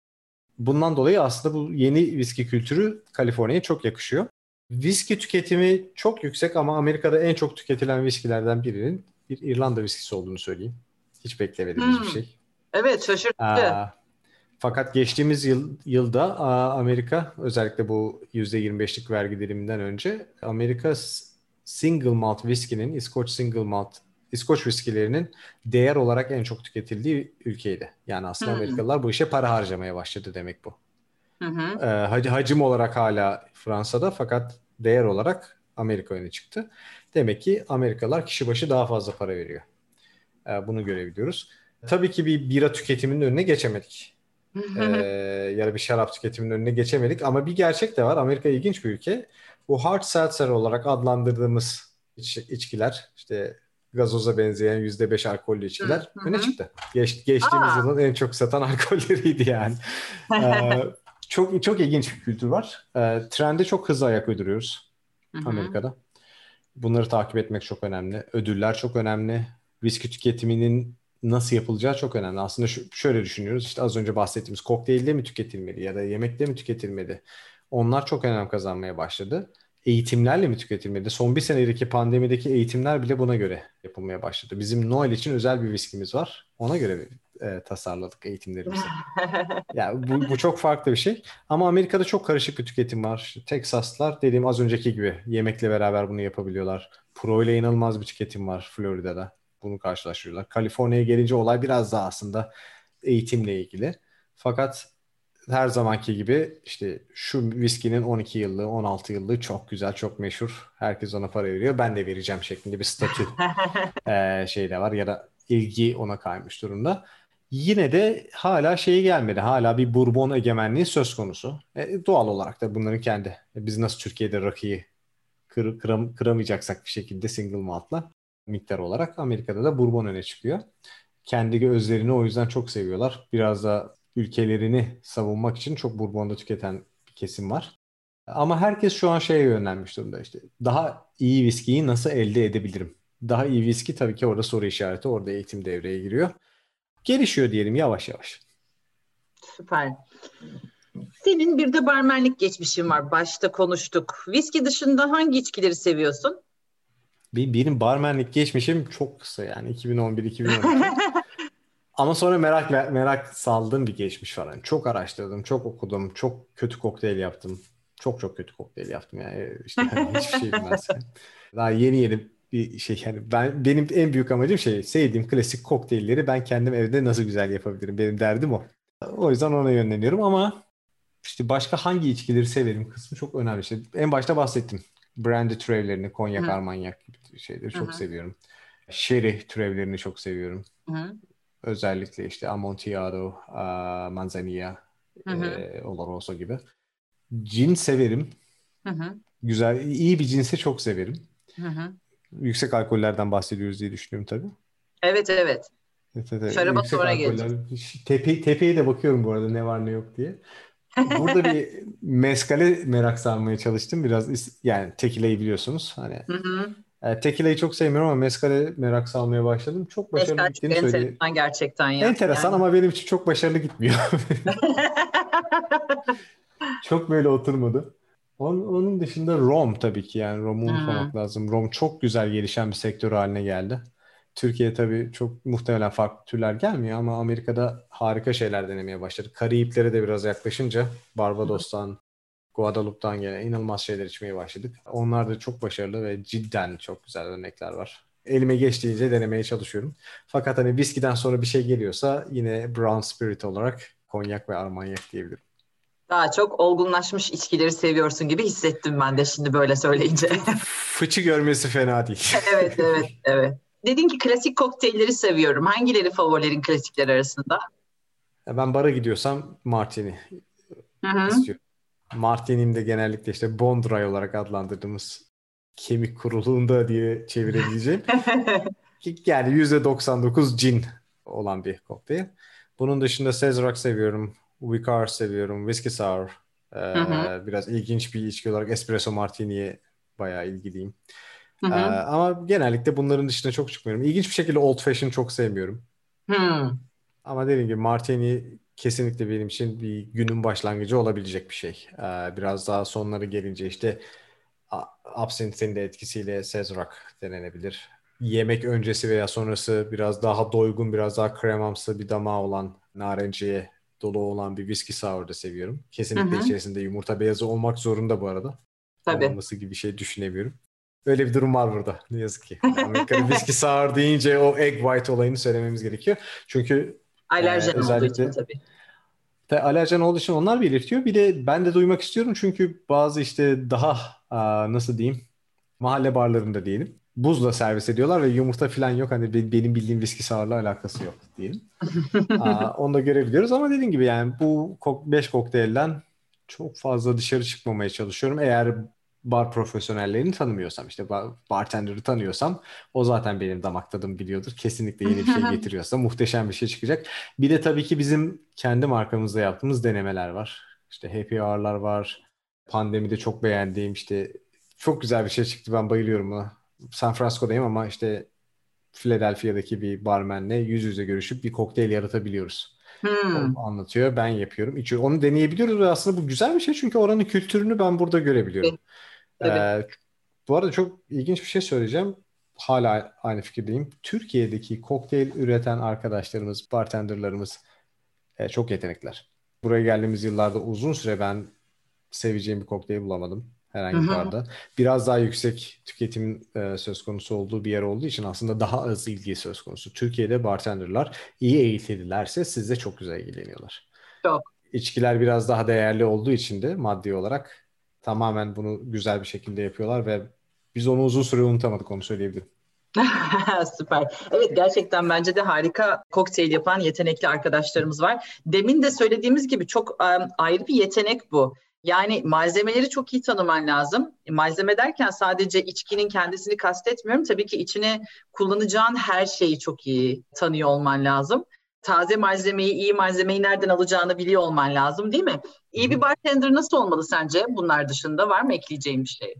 Bundan dolayı aslında bu yeni viski kültürü Kaliforniya'ya çok yakışıyor. Viski tüketimi çok yüksek ama Amerika'da en çok tüketilen viskilerden birinin bir İrlanda viskisi olduğunu söyleyeyim. Hiç beklemediğimiz hmm. bir şey. Evet şaşırttı. fakat geçtiğimiz yıl, yılda Amerika özellikle bu %25'lik vergi diliminden önce Amerika single malt viskinin, İskoç single malt İskoç viskilerinin değer olarak en çok tüketildiği ülkeydi. Yani aslında hı Amerikalılar bu işe para harcamaya başladı demek bu. Hı-hı. Ee, hacim olarak hala Fransa'da fakat değer olarak Amerika öne çıktı. Demek ki Amerikalılar kişi başı daha fazla para veriyor. Ee, bunu görebiliyoruz. Tabii ki bir bira tüketiminin önüne geçemedik. ee, ya da bir şarap tüketiminin önüne geçemedik. Ama bir gerçek de var. Amerika ilginç bir ülke. Bu hard seltzer olarak adlandırdığımız iç, içkiler, işte gazoza benzeyen yüzde beş alkollü içkiler hı, öne çıktı. Geç, geçtiğimiz Aa. yılın en çok satan alkolleriydi yani. ee, çok çok ilginç bir kültür var. Ee, trende çok hızlı ayak uyduruyoruz Amerika'da. Bunları takip etmek çok önemli. Ödüller çok önemli. Viski tüketiminin nasıl yapılacağı çok önemli. Aslında şu, şöyle düşünüyoruz. İşte az önce bahsettiğimiz kokteylde mi tüketilmeli ya da yemekte mi tüketilmeli? Onlar çok önem kazanmaya başladı. Eğitimlerle mi tüketilmeli? Son bir senedeki pandemideki eğitimler bile buna göre yapılmaya başladı. Bizim Noel için özel bir viskimiz var. Ona göre e, tasarladık eğitimlerimizi. yani bu, bu çok farklı bir şey. Ama Amerika'da çok karışık bir tüketim var. İşte Texaslar dediğim az önceki gibi yemekle beraber bunu yapabiliyorlar. Pro ile inanılmaz bir tüketim var Florida'da. Bunu karşılaştırıyorlar. Kaliforniya'ya gelince olay biraz daha aslında eğitimle ilgili. Fakat her zamanki gibi işte şu viskinin 12 yıllığı, 16 yıllığı çok güzel, çok meşhur. Herkes ona para veriyor. Ben de vereceğim şeklinde bir statü e, şey de var ya da ilgi ona kaymış durumda. Yine de hala şeyi gelmedi. Hala bir Bourbon egemenliği söz konusu. E, doğal olarak da bunların kendi. E, biz nasıl Türkiye'de rakıyı kır, kıram, kıramayacaksak bir şekilde single malt'la miktar olarak Amerika'da da Bourbon öne çıkıyor. Kendi gözlerini o yüzden çok seviyorlar. Biraz da ülkelerini savunmak için çok Bourbon'da tüketen bir kesim var. Ama herkes şu an şeye yönlenmiş durumda işte. Daha iyi viskiyi nasıl elde edebilirim? Daha iyi viski tabii ki orada soru işareti. Orada eğitim devreye giriyor. Gelişiyor diyelim yavaş yavaş. Süper. Senin bir de barmenlik geçmişin var. Başta konuştuk. Viski dışında hangi içkileri seviyorsun? Benim barmenlik geçmişim çok kısa yani 2011-2012. Ama sonra merak merak saldığım bir geçmiş var. Yani çok araştırdım, çok okudum, çok kötü kokteyl yaptım. Çok çok kötü kokteyl yaptım yani işte hani hiçbir şey bilmezken. Daha yeni yeni bir şey yani ben benim en büyük amacım şey sevdiğim klasik kokteylleri ben kendim evde nasıl güzel yapabilirim. Benim derdim o. O yüzden ona yönleniyorum ama işte başka hangi içkileri severim kısmı çok önemli. İşte en başta bahsettim. Brandy türevlerini, konyak, Hı. armanyak gibi şeyleri çok Hı-hı. seviyorum. Sherry türevlerini çok seviyorum. Hı-hı. Özellikle işte Amontillado, uh, Manzanilla, e, Oloroso gibi. Cin severim. Hı-hı. Güzel, iyi bir cinsi çok severim. Hı-hı. Yüksek alkollerden bahsediyoruz diye düşünüyorum tabii. Evet, evet. Evet, evet. Şaraba sonra gelecek. Tepe, tepeye de bakıyorum bu arada ne var ne yok diye. Burada bir meskale merak sarmaya çalıştım. Biraz yani tekileyi biliyorsunuz. Hani hı hı. E, tekileyi çok sevmiyorum ama meskale merak salmaya başladım. Çok başarılı Meskal gittiğini söyleyeyim. Enteresan gerçekten ya. Enteresan yani. ama benim için çok başarılı gitmiyor. çok böyle oturmadı. Onun, onun dışında Rom tabii ki yani Rom'u unutmamak lazım. Rom çok güzel gelişen bir sektör haline geldi. Türkiye tabii çok muhtemelen farklı türler gelmiyor ama Amerika'da harika şeyler denemeye başladı. Karibiklere de biraz yaklaşınca Barbados'tan, Guadalupe'dan gelen inanılmaz şeyler içmeye başladık. Onlar da çok başarılı ve cidden çok güzel örnekler var. Elime geçtiğince denemeye çalışıyorum. Fakat hani viskiden sonra bir şey geliyorsa yine brown spirit olarak konyak ve armanyak diyebilirim. Daha çok olgunlaşmış içkileri seviyorsun gibi hissettim ben de şimdi böyle söyleyince. Fıçı görmesi fena değil. evet, evet, evet. Dedin ki klasik kokteylleri seviyorum. Hangileri favorilerin klasikler arasında? Ben bara gidiyorsam martini Hı-hı. istiyorum. Martini'm de genellikle işte Bondray olarak adlandırdığımız kemik kuruluğunda diye çevirebileceğim. yani %99 cin olan bir kokteyl. Bunun dışında Sazerac seviyorum. Vicar seviyorum. Whiskey Sour. Ee, biraz ilginç bir içki olarak Espresso Martini'ye bayağı ilgiliyim. Ee, ama genellikle bunların dışına çok çıkmıyorum. İlginç bir şekilde Old Fashion çok sevmiyorum. Hı. Ama dediğim gibi Martini kesinlikle benim için bir günün başlangıcı olabilecek bir şey. Ee, biraz daha sonları gelince işte Absinthe'in de etkisiyle Sazerac denenebilir. Yemek öncesi veya sonrası biraz daha doygun, biraz daha kremamsı bir damağı olan narenciye dolu olan bir whisky sour da seviyorum. Kesinlikle hı hı. içerisinde yumurta beyazı olmak zorunda bu arada. Tabii. Olması gibi bir şey düşünemiyorum. Öyle bir durum var burada. Ne yazık ki. Amerika'da whisky sour deyince o egg white olayını söylememiz gerekiyor. Çünkü Alerjen e, özellikle, olduğu için tabii. Te, alerjen olduğu için onlar belirtiyor. Bir de ben de duymak istiyorum çünkü bazı işte daha a, nasıl diyeyim mahalle barlarında diyelim buzla servis ediyorlar ve yumurta falan yok. Hani benim bildiğim viski sour'la alakası yok diyelim. Aa, onu da görebiliyoruz ama dediğim gibi yani bu 5 kokteylden çok fazla dışarı çıkmamaya çalışıyorum. Eğer bar profesyonellerini tanımıyorsam işte bar, bartender'ı tanıyorsam o zaten benim damak tadım biliyordur. Kesinlikle yeni bir şey getiriyorsa muhteşem bir şey çıkacak. Bir de tabii ki bizim kendi markamızda yaptığımız denemeler var. İşte happy hour'lar var. Pandemide çok beğendiğim işte çok güzel bir şey çıktı. Ben bayılıyorum buna. San Francisco'dayım ama işte Philadelphia'daki bir barmenle yüz yüze görüşüp bir kokteyl yaratabiliyoruz. Hmm. anlatıyor. Ben yapıyorum. İçiyor. Onu deneyebiliyoruz ve aslında bu güzel bir şey çünkü oranın kültürünü ben burada görebiliyorum. Ee, bu arada çok ilginç bir şey söyleyeceğim. Hala aynı fikirdeyim. Türkiye'deki kokteyl üreten arkadaşlarımız, bartenderlarımız e, çok yetenekler. Buraya geldiğimiz yıllarda uzun süre ben seveceğim bir kokteyl bulamadım herhangi bir barda. Biraz daha yüksek tüketimin e, söz konusu olduğu bir yer olduğu için aslında daha az ilgi söz konusu. Türkiye'de bartenderlar iyi eğitildilerse sizde çok güzel ilgileniyorlar. Çok. İçkiler biraz daha değerli olduğu için de maddi olarak tamamen bunu güzel bir şekilde yapıyorlar ve biz onu uzun süre unutamadık onu söyleyebilirim. Süper. Evet gerçekten bence de harika kokteyl yapan yetenekli arkadaşlarımız var. Demin de söylediğimiz gibi çok um, ayrı bir yetenek bu. Yani malzemeleri çok iyi tanıman lazım. E, malzeme derken sadece içkinin kendisini kastetmiyorum. Tabii ki içine kullanacağın her şeyi çok iyi tanıyor olman lazım. Taze malzemeyi, iyi malzemeyi nereden alacağını biliyor olman lazım değil mi? İyi bir bartender nasıl olmalı sence? Bunlar dışında var mı ekleyeceğim bir şey?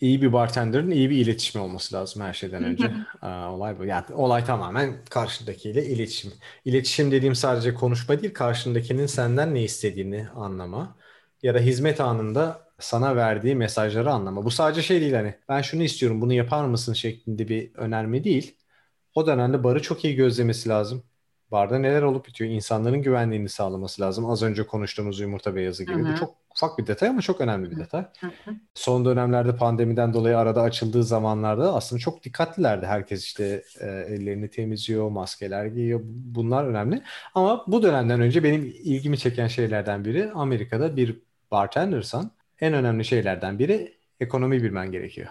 İyi bir bartenderin iyi bir iletişimi olması lazım her şeyden önce. olay bu. Yani olay tamamen karşındakiyle iletişim. İletişim dediğim sadece konuşma değil, karşındakinin senden ne istediğini anlama ya da hizmet anında sana verdiği mesajları anlama. Bu sadece şey değil hani ben şunu istiyorum bunu yapar mısın şeklinde bir önerme değil. O dönemde barı çok iyi gözlemesi lazım. Barda neler olup bitiyor? İnsanların güvenliğini sağlaması lazım. Az önce konuştuğumuz yumurta beyazı gibi. Hı-hı. Bu çok ufak bir detay ama çok önemli bir detay. Hı-hı. Son dönemlerde pandemiden dolayı arada açıldığı zamanlarda aslında çok dikkatlilerdi. Herkes işte e, ellerini temizliyor, maskeler giyiyor. Bunlar önemli. Ama bu dönemden önce benim ilgimi çeken şeylerden biri Amerika'da bir bartendersan en önemli şeylerden biri ekonomi bilmen gerekiyor.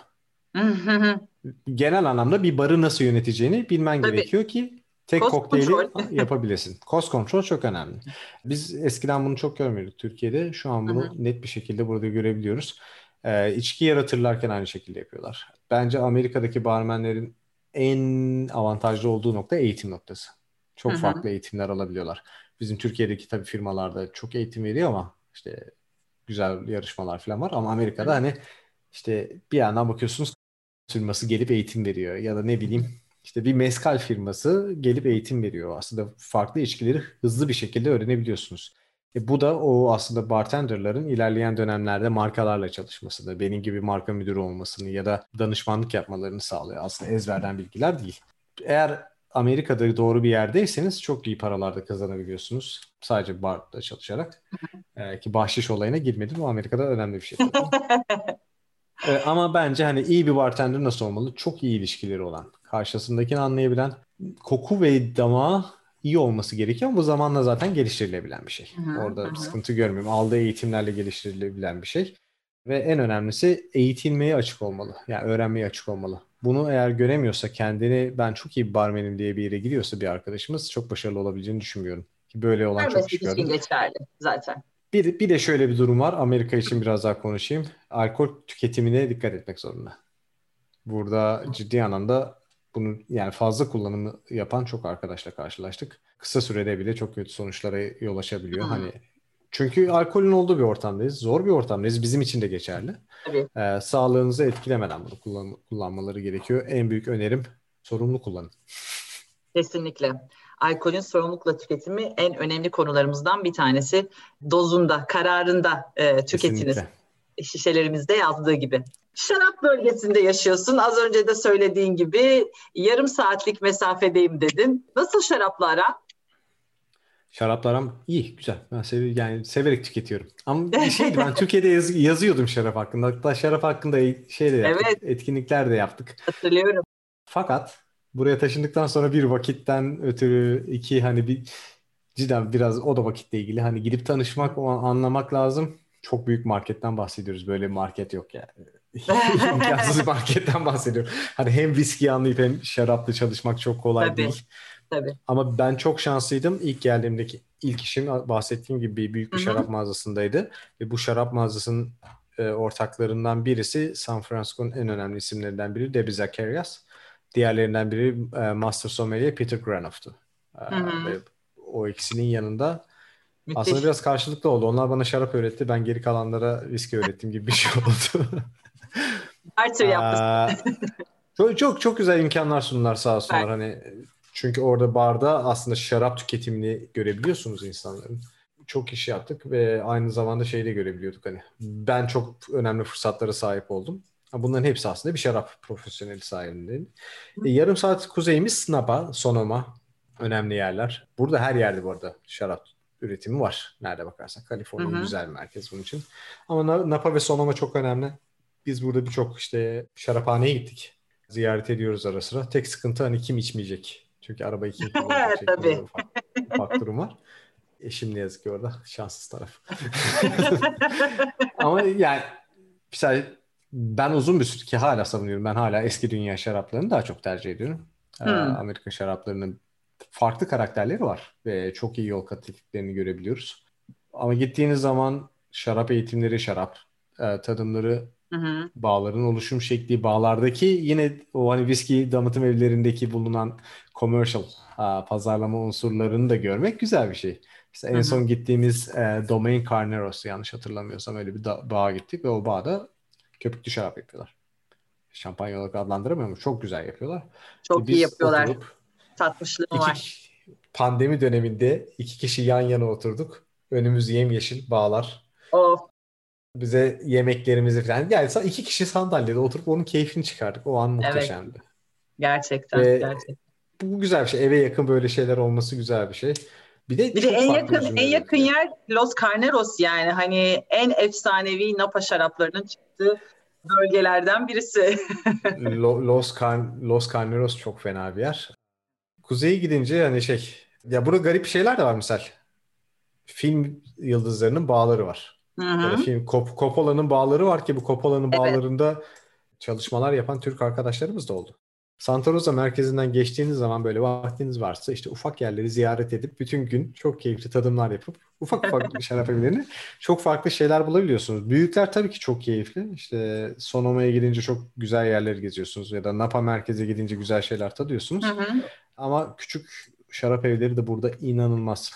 Genel anlamda bir barı nasıl yöneteceğini bilmen Tabii. gerekiyor ki tek Cost kokteyli yapabilesin. Cost control çok önemli. Biz eskiden bunu çok görmüyorduk Türkiye'de. Şu an bunu net bir şekilde burada görebiliyoruz. Ee, içki yaratırlarken aynı şekilde yapıyorlar. Bence Amerika'daki barmenlerin en avantajlı olduğu nokta eğitim noktası. Çok farklı eğitimler alabiliyorlar. Bizim Türkiye'deki tabii firmalarda çok eğitim veriyor ama işte güzel yarışmalar falan var ama Amerika'da hani işte bir yandan bakıyorsunuz firması gelip eğitim veriyor ya da ne bileyim işte bir mezkal firması gelip eğitim veriyor. Aslında farklı içkileri hızlı bir şekilde öğrenebiliyorsunuz. E bu da o aslında bartenderların ilerleyen dönemlerde markalarla çalışmasını, benim gibi marka müdürü olmasını ya da danışmanlık yapmalarını sağlıyor. Aslında ezberden bilgiler değil. Eğer Amerika'da doğru bir yerdeyseniz çok iyi paralarda kazanabiliyorsunuz. Sadece barda çalışarak. Ee, ki bahşiş olayına girmedim. Bu Amerika'da önemli bir şey. ee, ama bence hani iyi bir bartender nasıl olmalı? Çok iyi ilişkileri olan, karşısındakini anlayabilen, koku ve damağı iyi olması gerekiyor ama bu zamanla zaten geliştirilebilen bir şey. Hı-hı, Orada hı. sıkıntı görmüyorum. Aldığı eğitimlerle geliştirilebilen bir şey. Ve en önemlisi eğitilmeye açık olmalı. Yani öğrenmeye açık olmalı. Bunu eğer göremiyorsa kendini ben çok iyi bir barmenim diye bir yere gidiyorsa bir arkadaşımız çok başarılı olabileceğini düşünmüyorum. Ki böyle olan Her çok kişi gördüm. geçerli zaten. Bir, bir de şöyle bir durum var. Amerika için biraz daha konuşayım. Alkol tüketimine dikkat etmek zorunda. Burada ciddi anlamda bunu yani fazla kullanımı yapan çok arkadaşla karşılaştık. Kısa sürede bile çok kötü sonuçlara yol açabiliyor. Hmm. Hani çünkü alkolün olduğu bir ortamdayız. Zor bir ortamdayız. Bizim için de geçerli. Tabii. Ee, sağlığınızı etkilemeden bunu kullan kullanmaları gerekiyor. En büyük önerim sorumlu kullanın. Kesinlikle. Alkolün sorumlulukla tüketimi en önemli konularımızdan bir tanesi. Dozunda, kararında e, tüketiniz. Kesinlikle. Şişelerimizde yazdığı gibi. Şarap bölgesinde yaşıyorsun. Az önce de söylediğin gibi yarım saatlik mesafedeyim dedin. Nasıl şaraplara? Şaraplarım iyi, güzel. Ben sev yani severek tüketiyorum. Ama bir şeydi ben Türkiye'de yaz, yazıyordum şarap hakkında. Hatta şarap hakkında şey de yaptık, evet. etkinlikler de yaptık. Hatırlıyorum. Fakat buraya taşındıktan sonra bir vakitten ötürü iki hani bir cidden biraz o da vakitle ilgili. Hani gidip tanışmak, o anlamak lazım. Çok büyük marketten bahsediyoruz. Böyle bir market yok yani. İmkansız marketten bahsediyorum. Hani hem viski anlayıp hem şaraplı çalışmak çok kolay Tabii. değil. Tabii. Ama ben çok şanslıydım. İlk geldiğimdeki ilk işim bahsettiğim gibi büyük bir Hı-hı. şarap mağazasındaydı. Ve bu şarap mağazasının e, ortaklarından birisi San Francisco'nun en önemli isimlerinden biri Debbie Zacharias. Diğerlerinden biri e, Master Sommelier Peter Granoff'tu. E, ve o ikisinin yanında Müthiş. aslında biraz karşılıklı oldu. Onlar bana şarap öğretti. Ben geri kalanlara viski öğrettim gibi bir şey oldu. Barter yapmışsın. Çok çok, çok güzel imkanlar sundular sağ olsunlar. Evet. Hani çünkü orada barda aslında şarap tüketimini görebiliyorsunuz insanların. Çok iş yaptık ve aynı zamanda şeyi de görebiliyorduk hani. Ben çok önemli fırsatlara sahip oldum. Bunların hepsi aslında bir şarap profesyoneli sayesinde. E, yarım saat kuzeyimiz Napa, Sonoma önemli yerler. Burada her yerde bu arada şarap üretimi var. Nerede bakarsak. Kaliforniya güzel bir merkez bunun için. Ama Napa ve Sonoma çok önemli. Biz burada birçok işte şaraphaneye gittik. Ziyaret ediyoruz ara sıra. Tek sıkıntı hani kim içmeyecek. Çünkü arabayı kim kullanacak Tabii. Ufak, ufak durum var. Eşim ne yazık ki orada. Şanssız taraf. Ama yani mesela ben uzun bir süre ki hala savunuyorum. Ben hala eski dünya şaraplarını daha çok tercih ediyorum. Ee, hmm. Amerika şaraplarının farklı karakterleri var ve çok iyi yol kat ettiklerini görebiliyoruz. Ama gittiğiniz zaman şarap eğitimleri, şarap e, tadımları, hı hı. bağların oluşum şekli, bağlardaki yine o hani viski damıtım evlerindeki bulunan commercial a, pazarlama unsurlarını da görmek güzel bir şey. Mesela en son gittiğimiz e, Domain Carneros yanlış hatırlamıyorsam öyle bir da, bağa gittik ve o bağda köpüklü şarap yapıyorlar. Şampanya olarak adlandıramıyorum. Çok güzel yapıyorlar. Çok Biz iyi yapıyorlar. Oturup, iki, var. Pandemi döneminde iki kişi yan yana oturduk. Önümüz yemyeşil bağlar. Of. Bize yemeklerimizi falan. Yani iki kişi sandalyede oturup onun keyfini çıkardık. O an muhteşemdi. Evet. Gerçekten, Ve gerçekten. Bu güzel bir şey. Eve yakın böyle şeyler olması güzel bir şey. Bir de, bir de en yakın en yakın yer Los Carneros yani hani en efsanevi Napa şaraplarının çıktığı bölgelerden birisi. Los, Car Los Carneros çok fena bir yer. Kuzeye gidince hani şey ya burada garip şeyler de var misal. Film yıldızlarının bağları var. Hı hı. Film Cop Coppola'nın bağları var ki bu Coppola'nın evet. bağlarında çalışmalar yapan Türk arkadaşlarımız da oldu. Santa Rosa merkezinden geçtiğiniz zaman böyle vaktiniz varsa işte ufak yerleri ziyaret edip bütün gün çok keyifli tadımlar yapıp ufak ufak şarap evlerini çok farklı şeyler bulabiliyorsunuz. Büyükler tabii ki çok keyifli. İşte Sonoma'ya gidince çok güzel yerleri geziyorsunuz ya da Napa merkeze gidince güzel şeyler tadıyorsunuz. Hı hı. Ama küçük şarap evleri de burada inanılmaz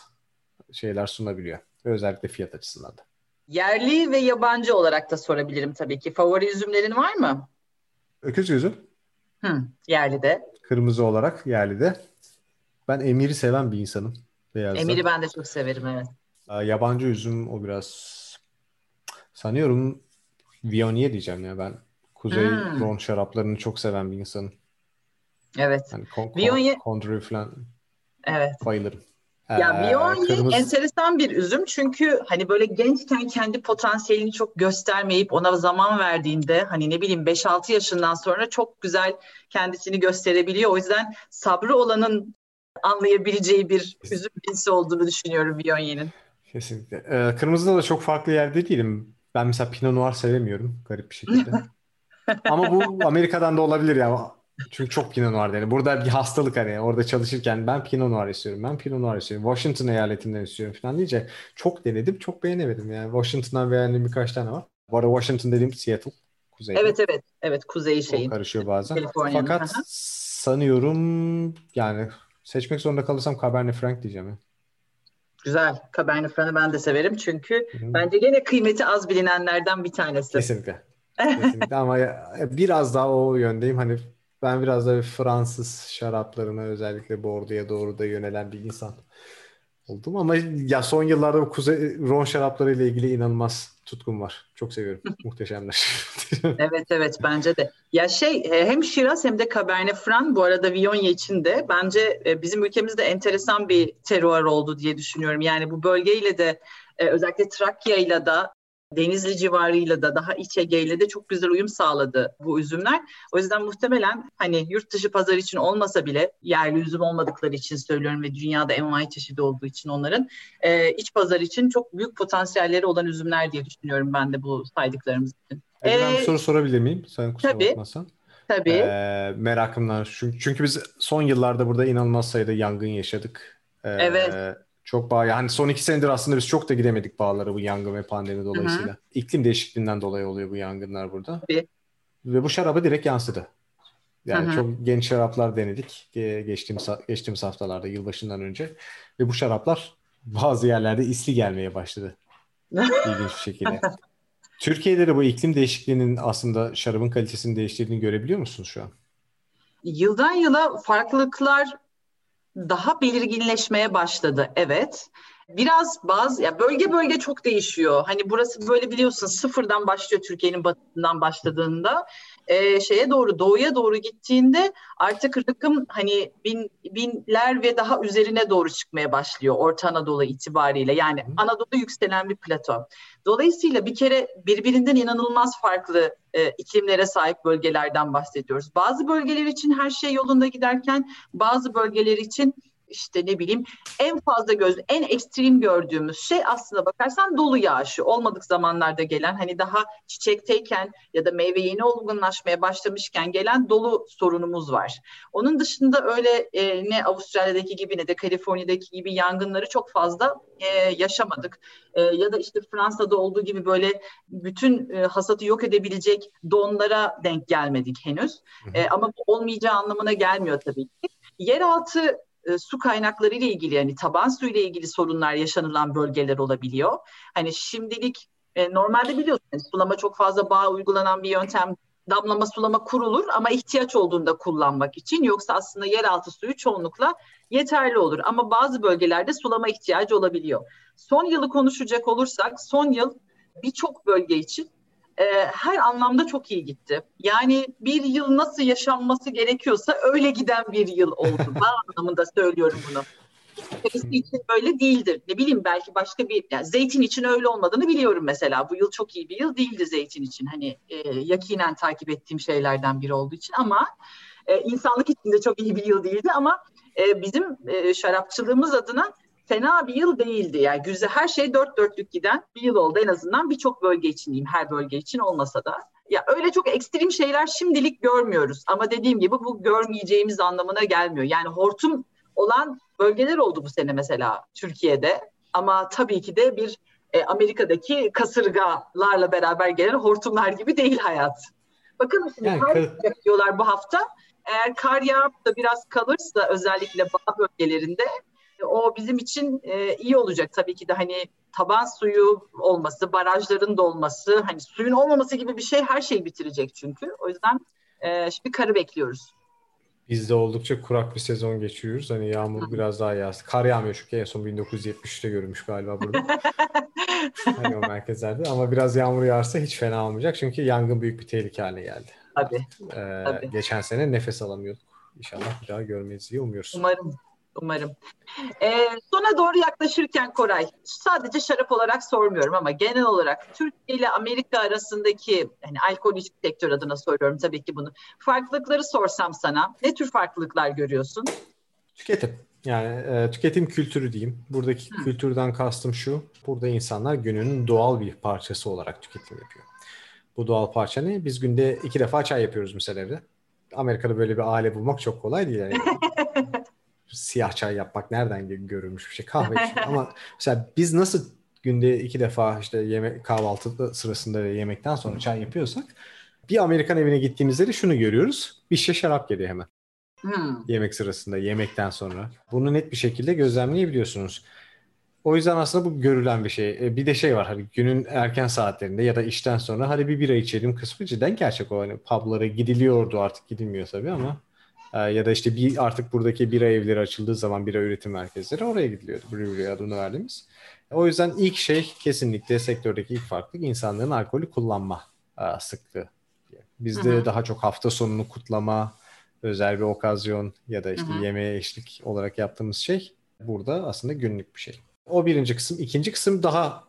şeyler sunabiliyor. Özellikle fiyat açısından da. Yerli ve yabancı olarak da sorabilirim tabii ki. Favori üzümlerin var mı? Öküz üzüm. Hı, yerli de. Kırmızı olarak yerli de. Ben emiri seven bir insanım. Beyazda. Emiri ben de çok severim evet. Yabancı üzüm o biraz sanıyorum Viognier diyeceğim ya ben. Kuzey hmm. Ron şaraplarını çok seven bir insanım. Evet. Yani kon, Viognier... Condry falan evet. bayılırım. Ya ee, Viognier kırmızı... enteresan bir üzüm çünkü hani böyle gençken kendi potansiyelini çok göstermeyip ona zaman verdiğinde hani ne bileyim 5-6 yaşından sonra çok güzel kendisini gösterebiliyor. O yüzden sabrı olanın anlayabileceği bir üzüm cinsi olduğunu düşünüyorum Viogner'in. Kesinlikle. Ee, kırmızıda da çok farklı yerde değilim. Ben mesela Pinot Noir sevemiyorum garip bir şekilde. Ama bu Amerika'dan da olabilir ya. Çünkü çok Pinot Noir yani. Burada bir hastalık hani orada çalışırken ben Pinot Noir istiyorum. Ben Pinot Noir istiyorum. Washington eyaletinden istiyorum falan diyece çok denedim. Çok beğenemedim yani. Washington'dan beğendiğim birkaç tane var. Bu arada Washington dediğim Seattle. Kuzeyde. Evet evet. Evet kuzey şeyin. Çok karışıyor bazen. Fakat sanıyorum yani seçmek zorunda kalırsam Cabernet Franc diyeceğim. Ya. Güzel. Cabernet Franc'ı ben de severim çünkü Hı-hı. bence gene kıymeti az bilinenlerden bir tanesi. Kesinlikle. Kesinlikle ama biraz daha o yöndeyim. Hani ben biraz da Fransız şaraplarına özellikle Bordeaux'a doğru da yönelen bir insan oldum ama ya son yıllarda bu Kuzey Ron şarapları ile ilgili inanılmaz tutkum var. Çok seviyorum. Muhteşemler. evet evet bence de. Ya şey e, hem Shiraz hem de Cabernet Franc bu arada Viognier için de bence e, bizim ülkemizde enteresan bir teruar oldu diye düşünüyorum. Yani bu bölgeyle de e, özellikle Trakya ile de Denizli civarıyla da daha iç Ege'yle de çok güzel uyum sağladı bu üzümler. O yüzden muhtemelen hani yurt dışı pazar için olmasa bile yerli üzüm olmadıkları için söylüyorum ve dünyada envai çeşidi olduğu için onların e, iç pazar için çok büyük potansiyelleri olan üzümler diye düşünüyorum ben de bu saydıklarımız için. Ee, ben bir soru sorabilir miyim? Sen kusura tabii, bakmasan. Tabii. Ee, merakımdan. Çünkü, çünkü biz son yıllarda burada inanılmaz sayıda yangın yaşadık. Ee, evet. Çok bağ yani son iki senedir aslında biz çok da gidemedik bağlara bu yangın ve pandemi dolayısıyla. Hı-hı. İklim değişikliğinden dolayı oluyor bu yangınlar burada. Tabii. Ve bu şaraba direkt yansıdı. Yani Hı-hı. çok genç şaraplar denedik geçtiğimiz geçtiğimiz haftalarda yılbaşından önce ve bu şaraplar bazı yerlerde isli gelmeye başladı. İlginç bir şekilde. Türkiye'de de bu iklim değişikliğinin aslında şarabın kalitesini değiştirdiğini görebiliyor musunuz şu an? Yıldan yıla farklılıklar daha belirginleşmeye başladı. Evet. Biraz bazı ya bölge bölge çok değişiyor. Hani burası böyle biliyorsun sıfırdan başlıyor Türkiye'nin batısından başladığında e, şeye doğru doğuya doğru gittiğinde artık rıkım hani bin, binler ve daha üzerine doğru çıkmaya başlıyor Orta Anadolu itibariyle. Yani Anadolu yükselen bir plato. Dolayısıyla bir kere birbirinden inanılmaz farklı e, iklimlere sahip bölgelerden bahsediyoruz. Bazı bölgeler için her şey yolunda giderken bazı bölgeler için işte ne bileyim en fazla göz, en ekstrem gördüğümüz şey aslında bakarsan dolu yağışı. Olmadık zamanlarda gelen hani daha çiçekteyken ya da meyve yeni olgunlaşmaya başlamışken gelen dolu sorunumuz var. Onun dışında öyle e, ne Avustralya'daki gibi ne de Kaliforniya'daki gibi yangınları çok fazla e, yaşamadık. E, ya da işte Fransa'da olduğu gibi böyle bütün e, hasatı yok edebilecek donlara denk gelmedik henüz. E, ama bu olmayacağı anlamına gelmiyor tabii ki. Yeraltı e, su kaynakları ile ilgili yani taban su ile ilgili sorunlar yaşanılan bölgeler olabiliyor. Hani şimdilik e, normalde biliyorsunuz sulama çok fazla bağ uygulanan bir yöntem damlama sulama kurulur ama ihtiyaç olduğunda kullanmak için yoksa aslında yeraltı suyu çoğunlukla yeterli olur ama bazı bölgelerde sulama ihtiyacı olabiliyor. Son yılı konuşacak olursak son yıl birçok bölge için e, her anlamda çok iyi gitti. Yani bir yıl nasıl yaşanması gerekiyorsa öyle giden bir yıl oldu. ben anlamında söylüyorum bunu. Hepsi için öyle değildir. Ne bileyim belki başka bir, yani zeytin için öyle olmadığını biliyorum mesela. Bu yıl çok iyi bir yıl değildi zeytin için. Hani e, yakinen takip ettiğim şeylerden biri olduğu için ama e, insanlık için de çok iyi bir yıl değildi ama e, bizim e, şarapçılığımız adına fena bir yıl değildi. Yani güzel her şey dört dörtlük giden bir yıl oldu en azından birçok bölge için diyeyim her bölge için olmasa da. Ya öyle çok ekstrem şeyler şimdilik görmüyoruz ama dediğim gibi bu görmeyeceğimiz anlamına gelmiyor. Yani hortum olan bölgeler oldu bu sene mesela Türkiye'de ama tabii ki de bir e, Amerika'daki kasırgalarla beraber gelen hortumlar gibi değil hayat. Bakın şimdi yani, kar diyorlar bu hafta. Eğer kar yağıp da biraz kalırsa özellikle bağ bölgelerinde o bizim için e, iyi olacak tabii ki de hani taban suyu olması, barajların dolması, hani suyun olmaması gibi bir şey her şeyi bitirecek çünkü. O yüzden e, şimdi karı bekliyoruz. Biz de oldukça kurak bir sezon geçiriyoruz. Hani yağmur Hı. biraz daha yağsın. Kar yağmıyor çünkü en son 1973'te görmüş galiba burada. hani o merkezlerde. Ama biraz yağmur yağarsa hiç fena olmayacak. Çünkü yangın büyük bir tehlike haline geldi. Tabii. Ee, Tabii. Geçen sene nefes alamıyorduk. İnşallah bir daha görmeyiz diye umuyoruz. Umarım. Umarım. Ee, sona doğru yaklaşırken Koray, sadece şarap olarak sormuyorum ama genel olarak Türkiye ile Amerika arasındaki, hani alkol sektör adına soruyorum tabii ki bunu. Farklılıkları sorsam sana, ne tür farklılıklar görüyorsun? Tüketim. Yani e, tüketim kültürü diyeyim. Buradaki Hı. kültürden kastım şu, burada insanlar gününün doğal bir parçası olarak tüketim yapıyor. Bu doğal parça ne? Biz günde iki defa çay yapıyoruz mesela evde. Amerika'da böyle bir aile bulmak çok kolay değil. Yani. siyah çay yapmak nereden görülmüş bir şey kahve için. Ama mesela biz nasıl günde iki defa işte yemek kahvaltı sırasında ve yemekten sonra çay yapıyorsak bir Amerikan evine gittiğimizde de şunu görüyoruz. Bir şişe şarap geliyor hemen. Hmm. Yemek sırasında, yemekten sonra. Bunu net bir şekilde gözlemleyebiliyorsunuz. O yüzden aslında bu görülen bir şey. E, bir de şey var hani günün erken saatlerinde ya da işten sonra hadi bir bira içelim kısmı cidden gerçek o. Hani publara gidiliyordu artık gidilmiyor tabii ama ya da işte bir artık buradaki bira evleri açıldığı zaman bira üretim merkezleri oraya gidiliyordu. Brewery adını verdiğimiz. O yüzden ilk şey kesinlikle sektördeki ilk farklılık insanların alkolü kullanma e, sıklığı. Bizde hı hı. daha çok hafta sonunu kutlama, özel bir okazyon ya da işte hı hı. yemeğe eşlik olarak yaptığımız şey burada aslında günlük bir şey. O birinci kısım. ikinci kısım daha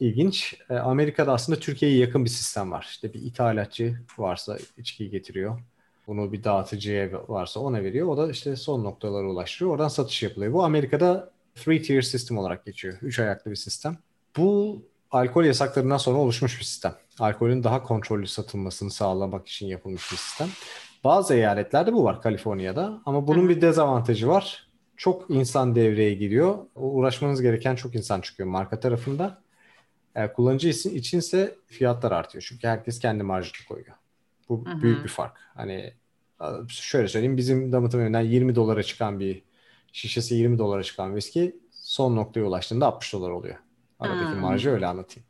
ilginç. E, Amerika'da aslında Türkiye'ye yakın bir sistem var. İşte bir ithalatçı varsa içkiyi getiriyor. Bunu bir dağıtıcıya varsa ona veriyor. O da işte son noktalara ulaştırıyor. Oradan satış yapılıyor. Bu Amerika'da three tier sistem olarak geçiyor. Üç ayaklı bir sistem. Bu alkol yasaklarından sonra oluşmuş bir sistem. Alkolün daha kontrollü satılmasını sağlamak için yapılmış bir sistem. Bazı eyaletlerde bu var Kaliforniya'da ama bunun bir dezavantajı var. Çok insan devreye giriyor. Uğraşmanız gereken çok insan çıkıyor marka tarafında. E, kullanıcı içinse fiyatlar artıyor. Çünkü herkes kendi marjını koyuyor. Bu Hı-hı. büyük bir fark. Hani şöyle söyleyeyim bizim damıtım önünden 20 dolara çıkan bir şişesi 20 dolara çıkan viski son noktaya ulaştığında 60 dolar oluyor. Aradaki hmm. marjı öyle anlatayım.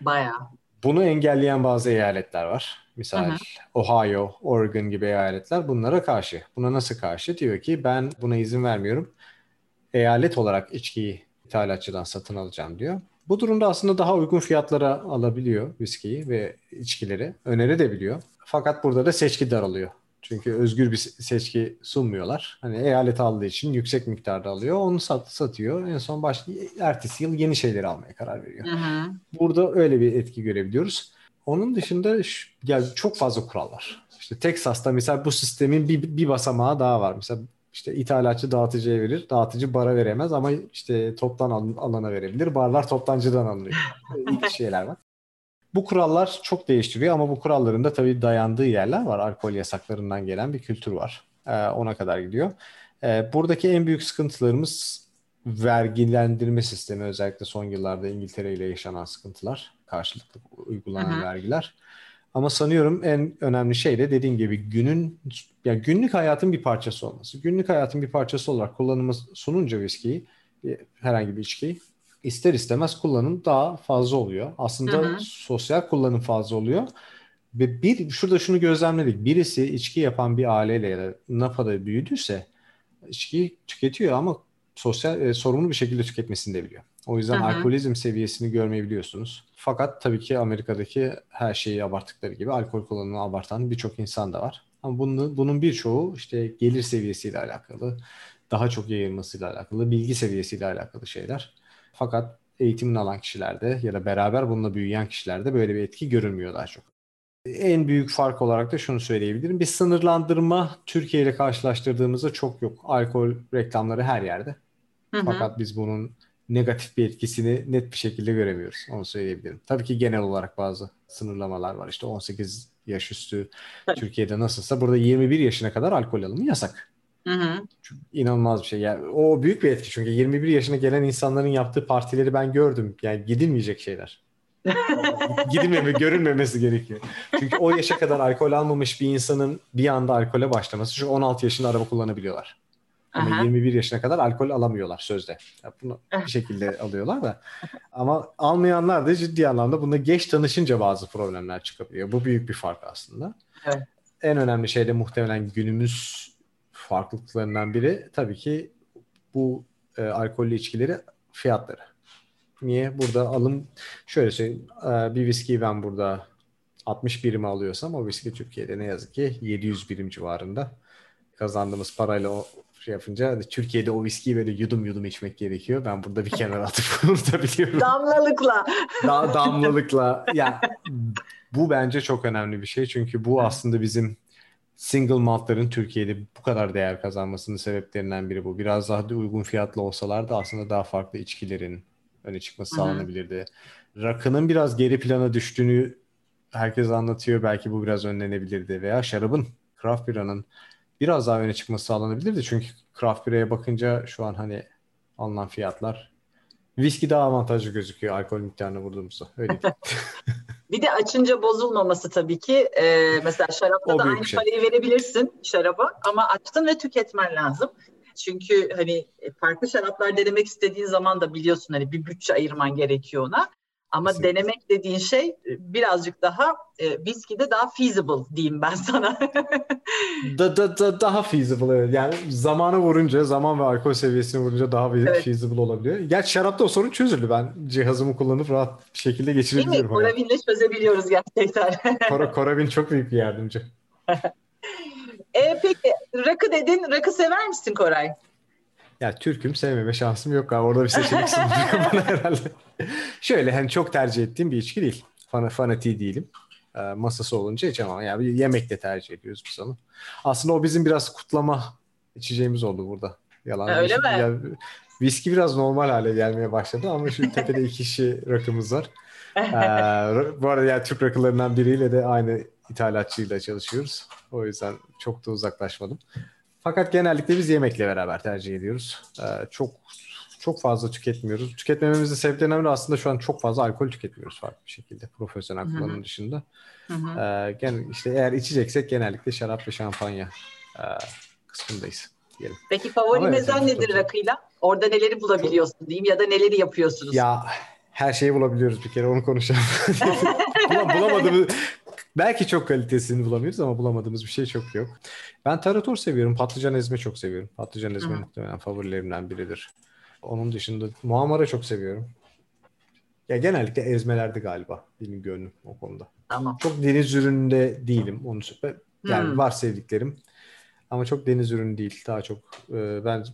Bayağı. Bunu engelleyen bazı eyaletler var. Misal hı hı. Ohio, Oregon gibi eyaletler bunlara karşı. Buna nasıl karşı? Diyor ki ben buna izin vermiyorum. Eyalet olarak içkiyi ithalatçıdan satın alacağım diyor. Bu durumda aslında daha uygun fiyatlara alabiliyor viskiyi ve içkileri. Önerebiliyor. Fakat burada da seçki daralıyor. Çünkü özgür bir seçki sunmuyorlar. Hani eyalet aldığı için yüksek miktarda alıyor. Onu sat, satıyor. En son baş, ertesi yıl yeni şeyleri almaya karar veriyor. Hı hı. Burada öyle bir etki görebiliyoruz. Onun dışında yani çok fazla kural var. İşte Texas'ta mesela bu sistemin bir, bir basamağı daha var. Mesela işte ithalatçı dağıtıcıya verir, dağıtıcı bara veremez ama işte toptan alana verebilir. Barlar toptancıdan alınıyor. İlk şeyler var. Bu kurallar çok değiştiriyor ama bu kuralların da tabii dayandığı yerler var. Alkol yasaklarından gelen bir kültür var. Ee, ona kadar gidiyor. Ee, buradaki en büyük sıkıntılarımız vergilendirme sistemi özellikle son yıllarda İngiltere ile yaşanan sıkıntılar. Karşılıklı uygulanan Hı-hı. vergiler. Ama sanıyorum en önemli şey de dediğim gibi günün ya günlük hayatın bir parçası olması. Günlük hayatın bir parçası olarak kullanımı sununca viskiyi herhangi bir içkiyi ister istemez kullanım daha fazla oluyor. Aslında hı hı. sosyal kullanım fazla oluyor. Ve bir şurada şunu gözlemledik. Birisi içki yapan bir aileyle ya da NAPA'da büyüdüyse içkiyi tüketiyor ama sosyal e, sorumlu bir şekilde tüketmesini de biliyor. O yüzden Hı-hı. alkolizm seviyesini görmeyebiliyorsunuz. Fakat tabii ki Amerika'daki her şeyi abarttıkları gibi alkol kullanımını abartan birçok insan da var. Ama bunun, bunun birçoğu işte gelir seviyesiyle alakalı, daha çok yayılmasıyla alakalı, bilgi seviyesiyle alakalı şeyler. Fakat eğitimini alan kişilerde ya da beraber bununla büyüyen kişilerde böyle bir etki görülmüyor daha çok. En büyük fark olarak da şunu söyleyebilirim. Bir sınırlandırma Türkiye ile karşılaştırdığımızda çok yok. Alkol reklamları her yerde. Hı hı. Fakat biz bunun negatif bir etkisini net bir şekilde göremiyoruz. Onu söyleyebilirim. Tabii ki genel olarak bazı sınırlamalar var. İşte 18 yaş üstü Türkiye'de nasılsa burada 21 yaşına kadar alkol alımı yasak. Hı hı. Çok inanılmaz bir şey. Yani o büyük bir etki çünkü 21 yaşına gelen insanların yaptığı partileri ben gördüm. Yani gidilmeyecek şeyler. Gidilmeme, görünmemesi gerekiyor. Çünkü o yaşa kadar alkol almamış bir insanın bir anda alkole başlaması. Çünkü 16 yaşında araba kullanabiliyorlar. Ama Aha. 21 yaşına kadar alkol alamıyorlar sözde. Yani bunu bir şekilde alıyorlar da. Ama almayanlar da ciddi anlamda bunda geç tanışınca bazı problemler çıkabiliyor. Bu büyük bir fark aslında. Evet. En önemli şey de muhtemelen günümüz farklılıklarından biri tabii ki bu e, alkollü içkileri fiyatları. Niye? Burada alım şöyle söyleyeyim. E, bir viskiyi ben burada 60 birim alıyorsam o viski Türkiye'de ne yazık ki 700 birim civarında. Kazandığımız parayla o şey yapınca Türkiye'de o viskiyi böyle yudum yudum içmek gerekiyor. Ben burada bir kenara atıp unutabiliyorum. Damlalıkla. Da, damlalıkla. Ya bu bence çok önemli bir şey. Çünkü bu aslında bizim single maltların Türkiye'de bu kadar değer kazanmasının sebeplerinden biri bu. Biraz daha da uygun fiyatlı olsalar da aslında daha farklı içkilerin öne çıkması sağlanabilirdi. Rakının biraz geri plana düştüğünü herkes anlatıyor. Belki bu biraz önlenebilirdi. Veya şarabın, craft biranın biraz daha öne çıkması sağlanabilirdi. Çünkü craft biraya bakınca şu an hani alınan fiyatlar viski daha avantajlı gözüküyor alkol miktarına vurduğumuzda. Öyle Bir de açınca bozulmaması tabii ki. Ee, mesela şarapta da aynı şey. parayı verebilirsin şaraba ama açtın ve tüketmen lazım. Çünkü hani farklı şaraplar denemek istediğin zaman da biliyorsun hani bir bütçe ayırman gerekiyor ona. Ama Kesinlikle. denemek dediğin şey e, birazcık daha e, viskide daha feasible diyeyim ben sana. da, da, da, daha feasible evet. Yani zamanı vurunca, zaman ve alkol seviyesini vurunca daha evet. feasible olabiliyor. Gerçi şarapta o sorun çözüldü. Ben cihazımı kullanıp rahat bir şekilde geçirebiliyorum. Değil mi? Koravin'le çözebiliyoruz gerçekten. Kor Koravin çok büyük bir yardımcı. e, peki rakı dedin. Rakı sever misin Koray? Ya Türk'üm sevmeme şansım yok abi. Orada bir seçenek sunuyor bana herhalde. Şöyle hani çok tercih ettiğim bir içki değil. Fan fanatiği değilim. E, masası olunca içemem. Yani yemek de tercih ediyoruz biz onu. Aslında o bizim biraz kutlama içeceğimiz oldu burada. Yalan. Öyle mi? Yani, viski biraz normal hale gelmeye başladı ama şu tepede iki kişi rakımız var. ee, bu arada yani Türk rakılarından biriyle de aynı ithalatçıyla çalışıyoruz. O yüzden çok da uzaklaşmadım. Fakat genellikle biz yemekle beraber tercih ediyoruz. Ee, çok çok fazla tüketmiyoruz. Tüketmememizin sebeplerinden biri aslında şu an çok fazla alkol tüketmiyoruz farklı bir şekilde. Profesyonel kullanım dışında. Hı Ee, gen, işte eğer içeceksek genellikle şarap ve şampanya e, kısmındayız. Diyelim. Peki favori Ama mezen evet, nedir rakıyla? Orada neleri bulabiliyorsun diyeyim ya da neleri yapıyorsunuz? Ya her şeyi bulabiliyoruz bir kere onu konuşalım. Bulamadığımız Belki çok kalitesini bulamıyoruz ama bulamadığımız bir şey çok yok. Ben tarator seviyorum. Patlıcan ezme çok seviyorum. Patlıcan ezme Hı. muhtemelen favorilerimden biridir. Onun dışında muamara çok seviyorum. Ya genellikle ezmelerde galiba benim gönlüm o konuda. Tamam. Çok deniz ürününde değilim. Onu yani hmm. var sevdiklerim. Ama çok deniz ürünü değil. Daha çok e, ben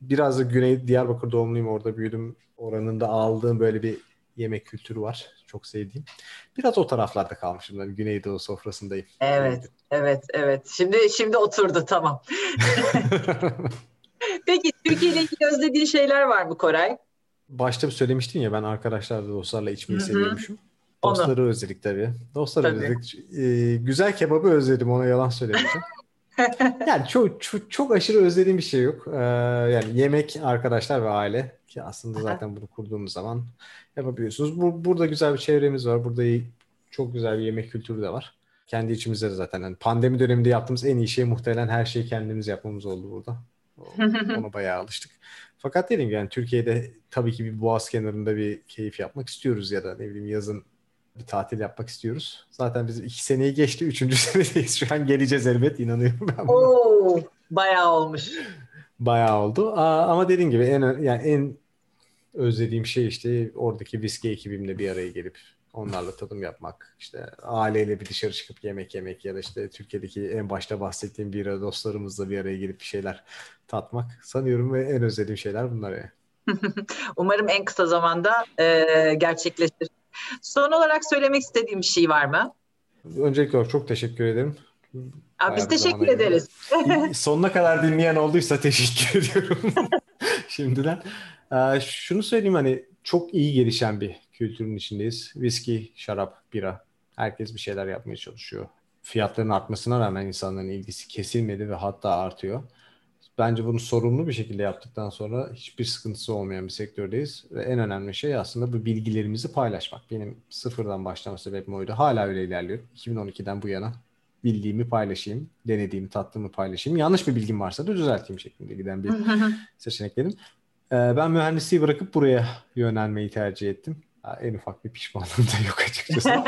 biraz da Güney Diyarbakır doğumluyum. Orada büyüdüm. Oranın da aldığım böyle bir yemek kültürü var. Çok sevdiğim. Biraz o taraflarda kalmışım. Ben Güneydoğu sofrasındayım. Evet, evet, evet. Şimdi şimdi oturdu tamam. Peki Türkiye ile ilgili özlediğin şeyler var mı Koray? Başta bir söylemiştin ya ben arkadaşlarla dostlarla içmeyi Hı-hı. seviyormuşum. Dostları Onu. özledik tabii. Dostları tabii. özledik. Ee, güzel kebabı özledim ona yalan söylemeyeceğim. yani çok, çok çok aşırı özlediğim bir şey yok. Ee, yani yemek, arkadaşlar ve aile ki aslında zaten bunu kurduğumuz zaman yapabiliyorsunuz. Bu, burada güzel bir çevremiz var. Burada iyi, çok güzel bir yemek kültürü de var. Kendi içimizde de zaten. Yani pandemi döneminde yaptığımız en iyi şey muhtemelen her şeyi kendimiz yapmamız oldu burada. Ona bayağı alıştık. Fakat dedim yani Türkiye'de tabii ki bir boğaz kenarında bir keyif yapmak istiyoruz ya da ne bileyim yazın bir tatil yapmak istiyoruz. Zaten biz iki seneyi geçti. Üçüncü senedeyiz. Şu an geleceğiz elbet. inanıyorum ben. Buna. Oo, bayağı olmuş. Bayağı oldu. Aa, ama dediğim gibi en yani en özlediğim şey işte oradaki viski ekibimle bir araya gelip onlarla tadım yapmak, işte aileyle bir dışarı çıkıp yemek yemek ya da işte Türkiye'deki en başta bahsettiğim bir dostlarımızla bir araya gelip bir şeyler tatmak sanıyorum ve en özlediğim şeyler bunlar yani. Umarım en kısa zamanda e, gerçekleşir. Son olarak söylemek istediğim bir şey var mı? Öncelikle çok teşekkür ederim. Abi biz teşekkür ederiz. Sonuna kadar dinleyen olduysa teşekkür ediyorum şimdiden. Ee, şunu söyleyeyim hani çok iyi gelişen bir kültürün içindeyiz. Viski, şarap, bira. Herkes bir şeyler yapmaya çalışıyor. Fiyatların artmasına rağmen insanların ilgisi kesilmedi ve hatta artıyor. Bence bunu sorumlu bir şekilde yaptıktan sonra hiçbir sıkıntısı olmayan bir sektördeyiz. Ve en önemli şey aslında bu bilgilerimizi paylaşmak. Benim sıfırdan başlama sebebim oydu. Hala öyle ilerliyor. 2012'den bu yana bildiğimi paylaşayım, denediğimi, tattığımı paylaşayım. Yanlış bir bilgim varsa da düzelteyim şeklinde giden bir seçeneklerim. Ee, ben mühendisliği bırakıp buraya yönelmeyi tercih ettim. En ufak bir pişmanlığım da yok açıkçası.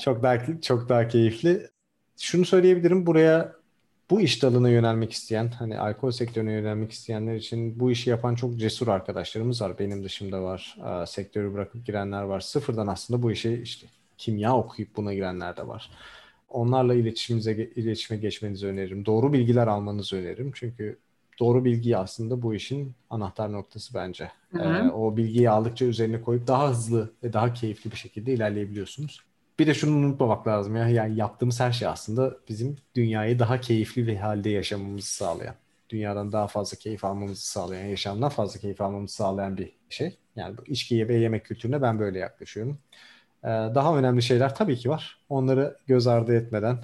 çok daha çok daha keyifli. Şunu söyleyebilirim buraya bu iş dalına yönelmek isteyen, hani alkol sektörüne yönelmek isteyenler için bu işi yapan çok cesur arkadaşlarımız var. Benim dışımda var. Sektörü bırakıp girenler var. Sıfırdan aslında bu işi işte kimya okuyup buna girenler de var. Onlarla iletişimimize iletişime geçmenizi öneririm. Doğru bilgiler almanızı öneririm. Çünkü doğru bilgi aslında bu işin anahtar noktası bence. Ee, o bilgiyi aldıkça üzerine koyup daha hızlı ve daha keyifli bir şekilde ilerleyebiliyorsunuz. Bir de şunu unutmamak lazım ya. Yani yaptığımız her şey aslında bizim dünyayı daha keyifli bir halde yaşamamızı sağlayan, dünyadan daha fazla keyif almamızı sağlayan, yaşamdan fazla keyif almamızı sağlayan bir şey. Yani bu içki ve yemek kültürüne ben böyle yaklaşıyorum. Ee, daha önemli şeyler tabii ki var. Onları göz ardı etmeden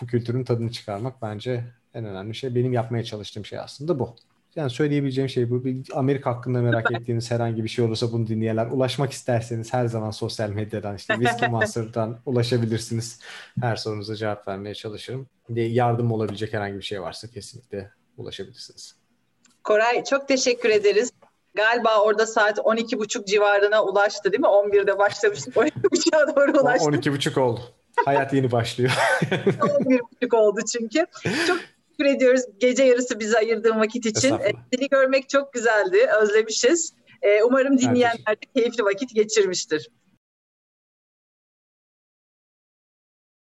bu kültürün tadını çıkarmak bence en önemli şey. Benim yapmaya çalıştığım şey aslında bu. Yani söyleyebileceğim şey bu. Amerika hakkında merak ettiğiniz herhangi bir şey olursa bunu dinleyenler ulaşmak isterseniz her zaman sosyal medyadan işte Whiskey Master'dan ulaşabilirsiniz. Her sorunuza cevap vermeye çalışırım. Yardım olabilecek herhangi bir şey varsa kesinlikle ulaşabilirsiniz. Koray çok teşekkür ederiz. Galiba orada saat 12.30 civarına ulaştı değil mi? 11'de başlamıştık. 12.30'a doğru ulaştık. 12.30 oldu. Hayat yeni başlıyor. 11.30 oldu çünkü. Çok teşekkür ediyoruz gece yarısı bize ayırdığın vakit için. E, seni görmek çok güzeldi. Özlemişiz. E, umarım dinleyenler de keyifli vakit geçirmiştir.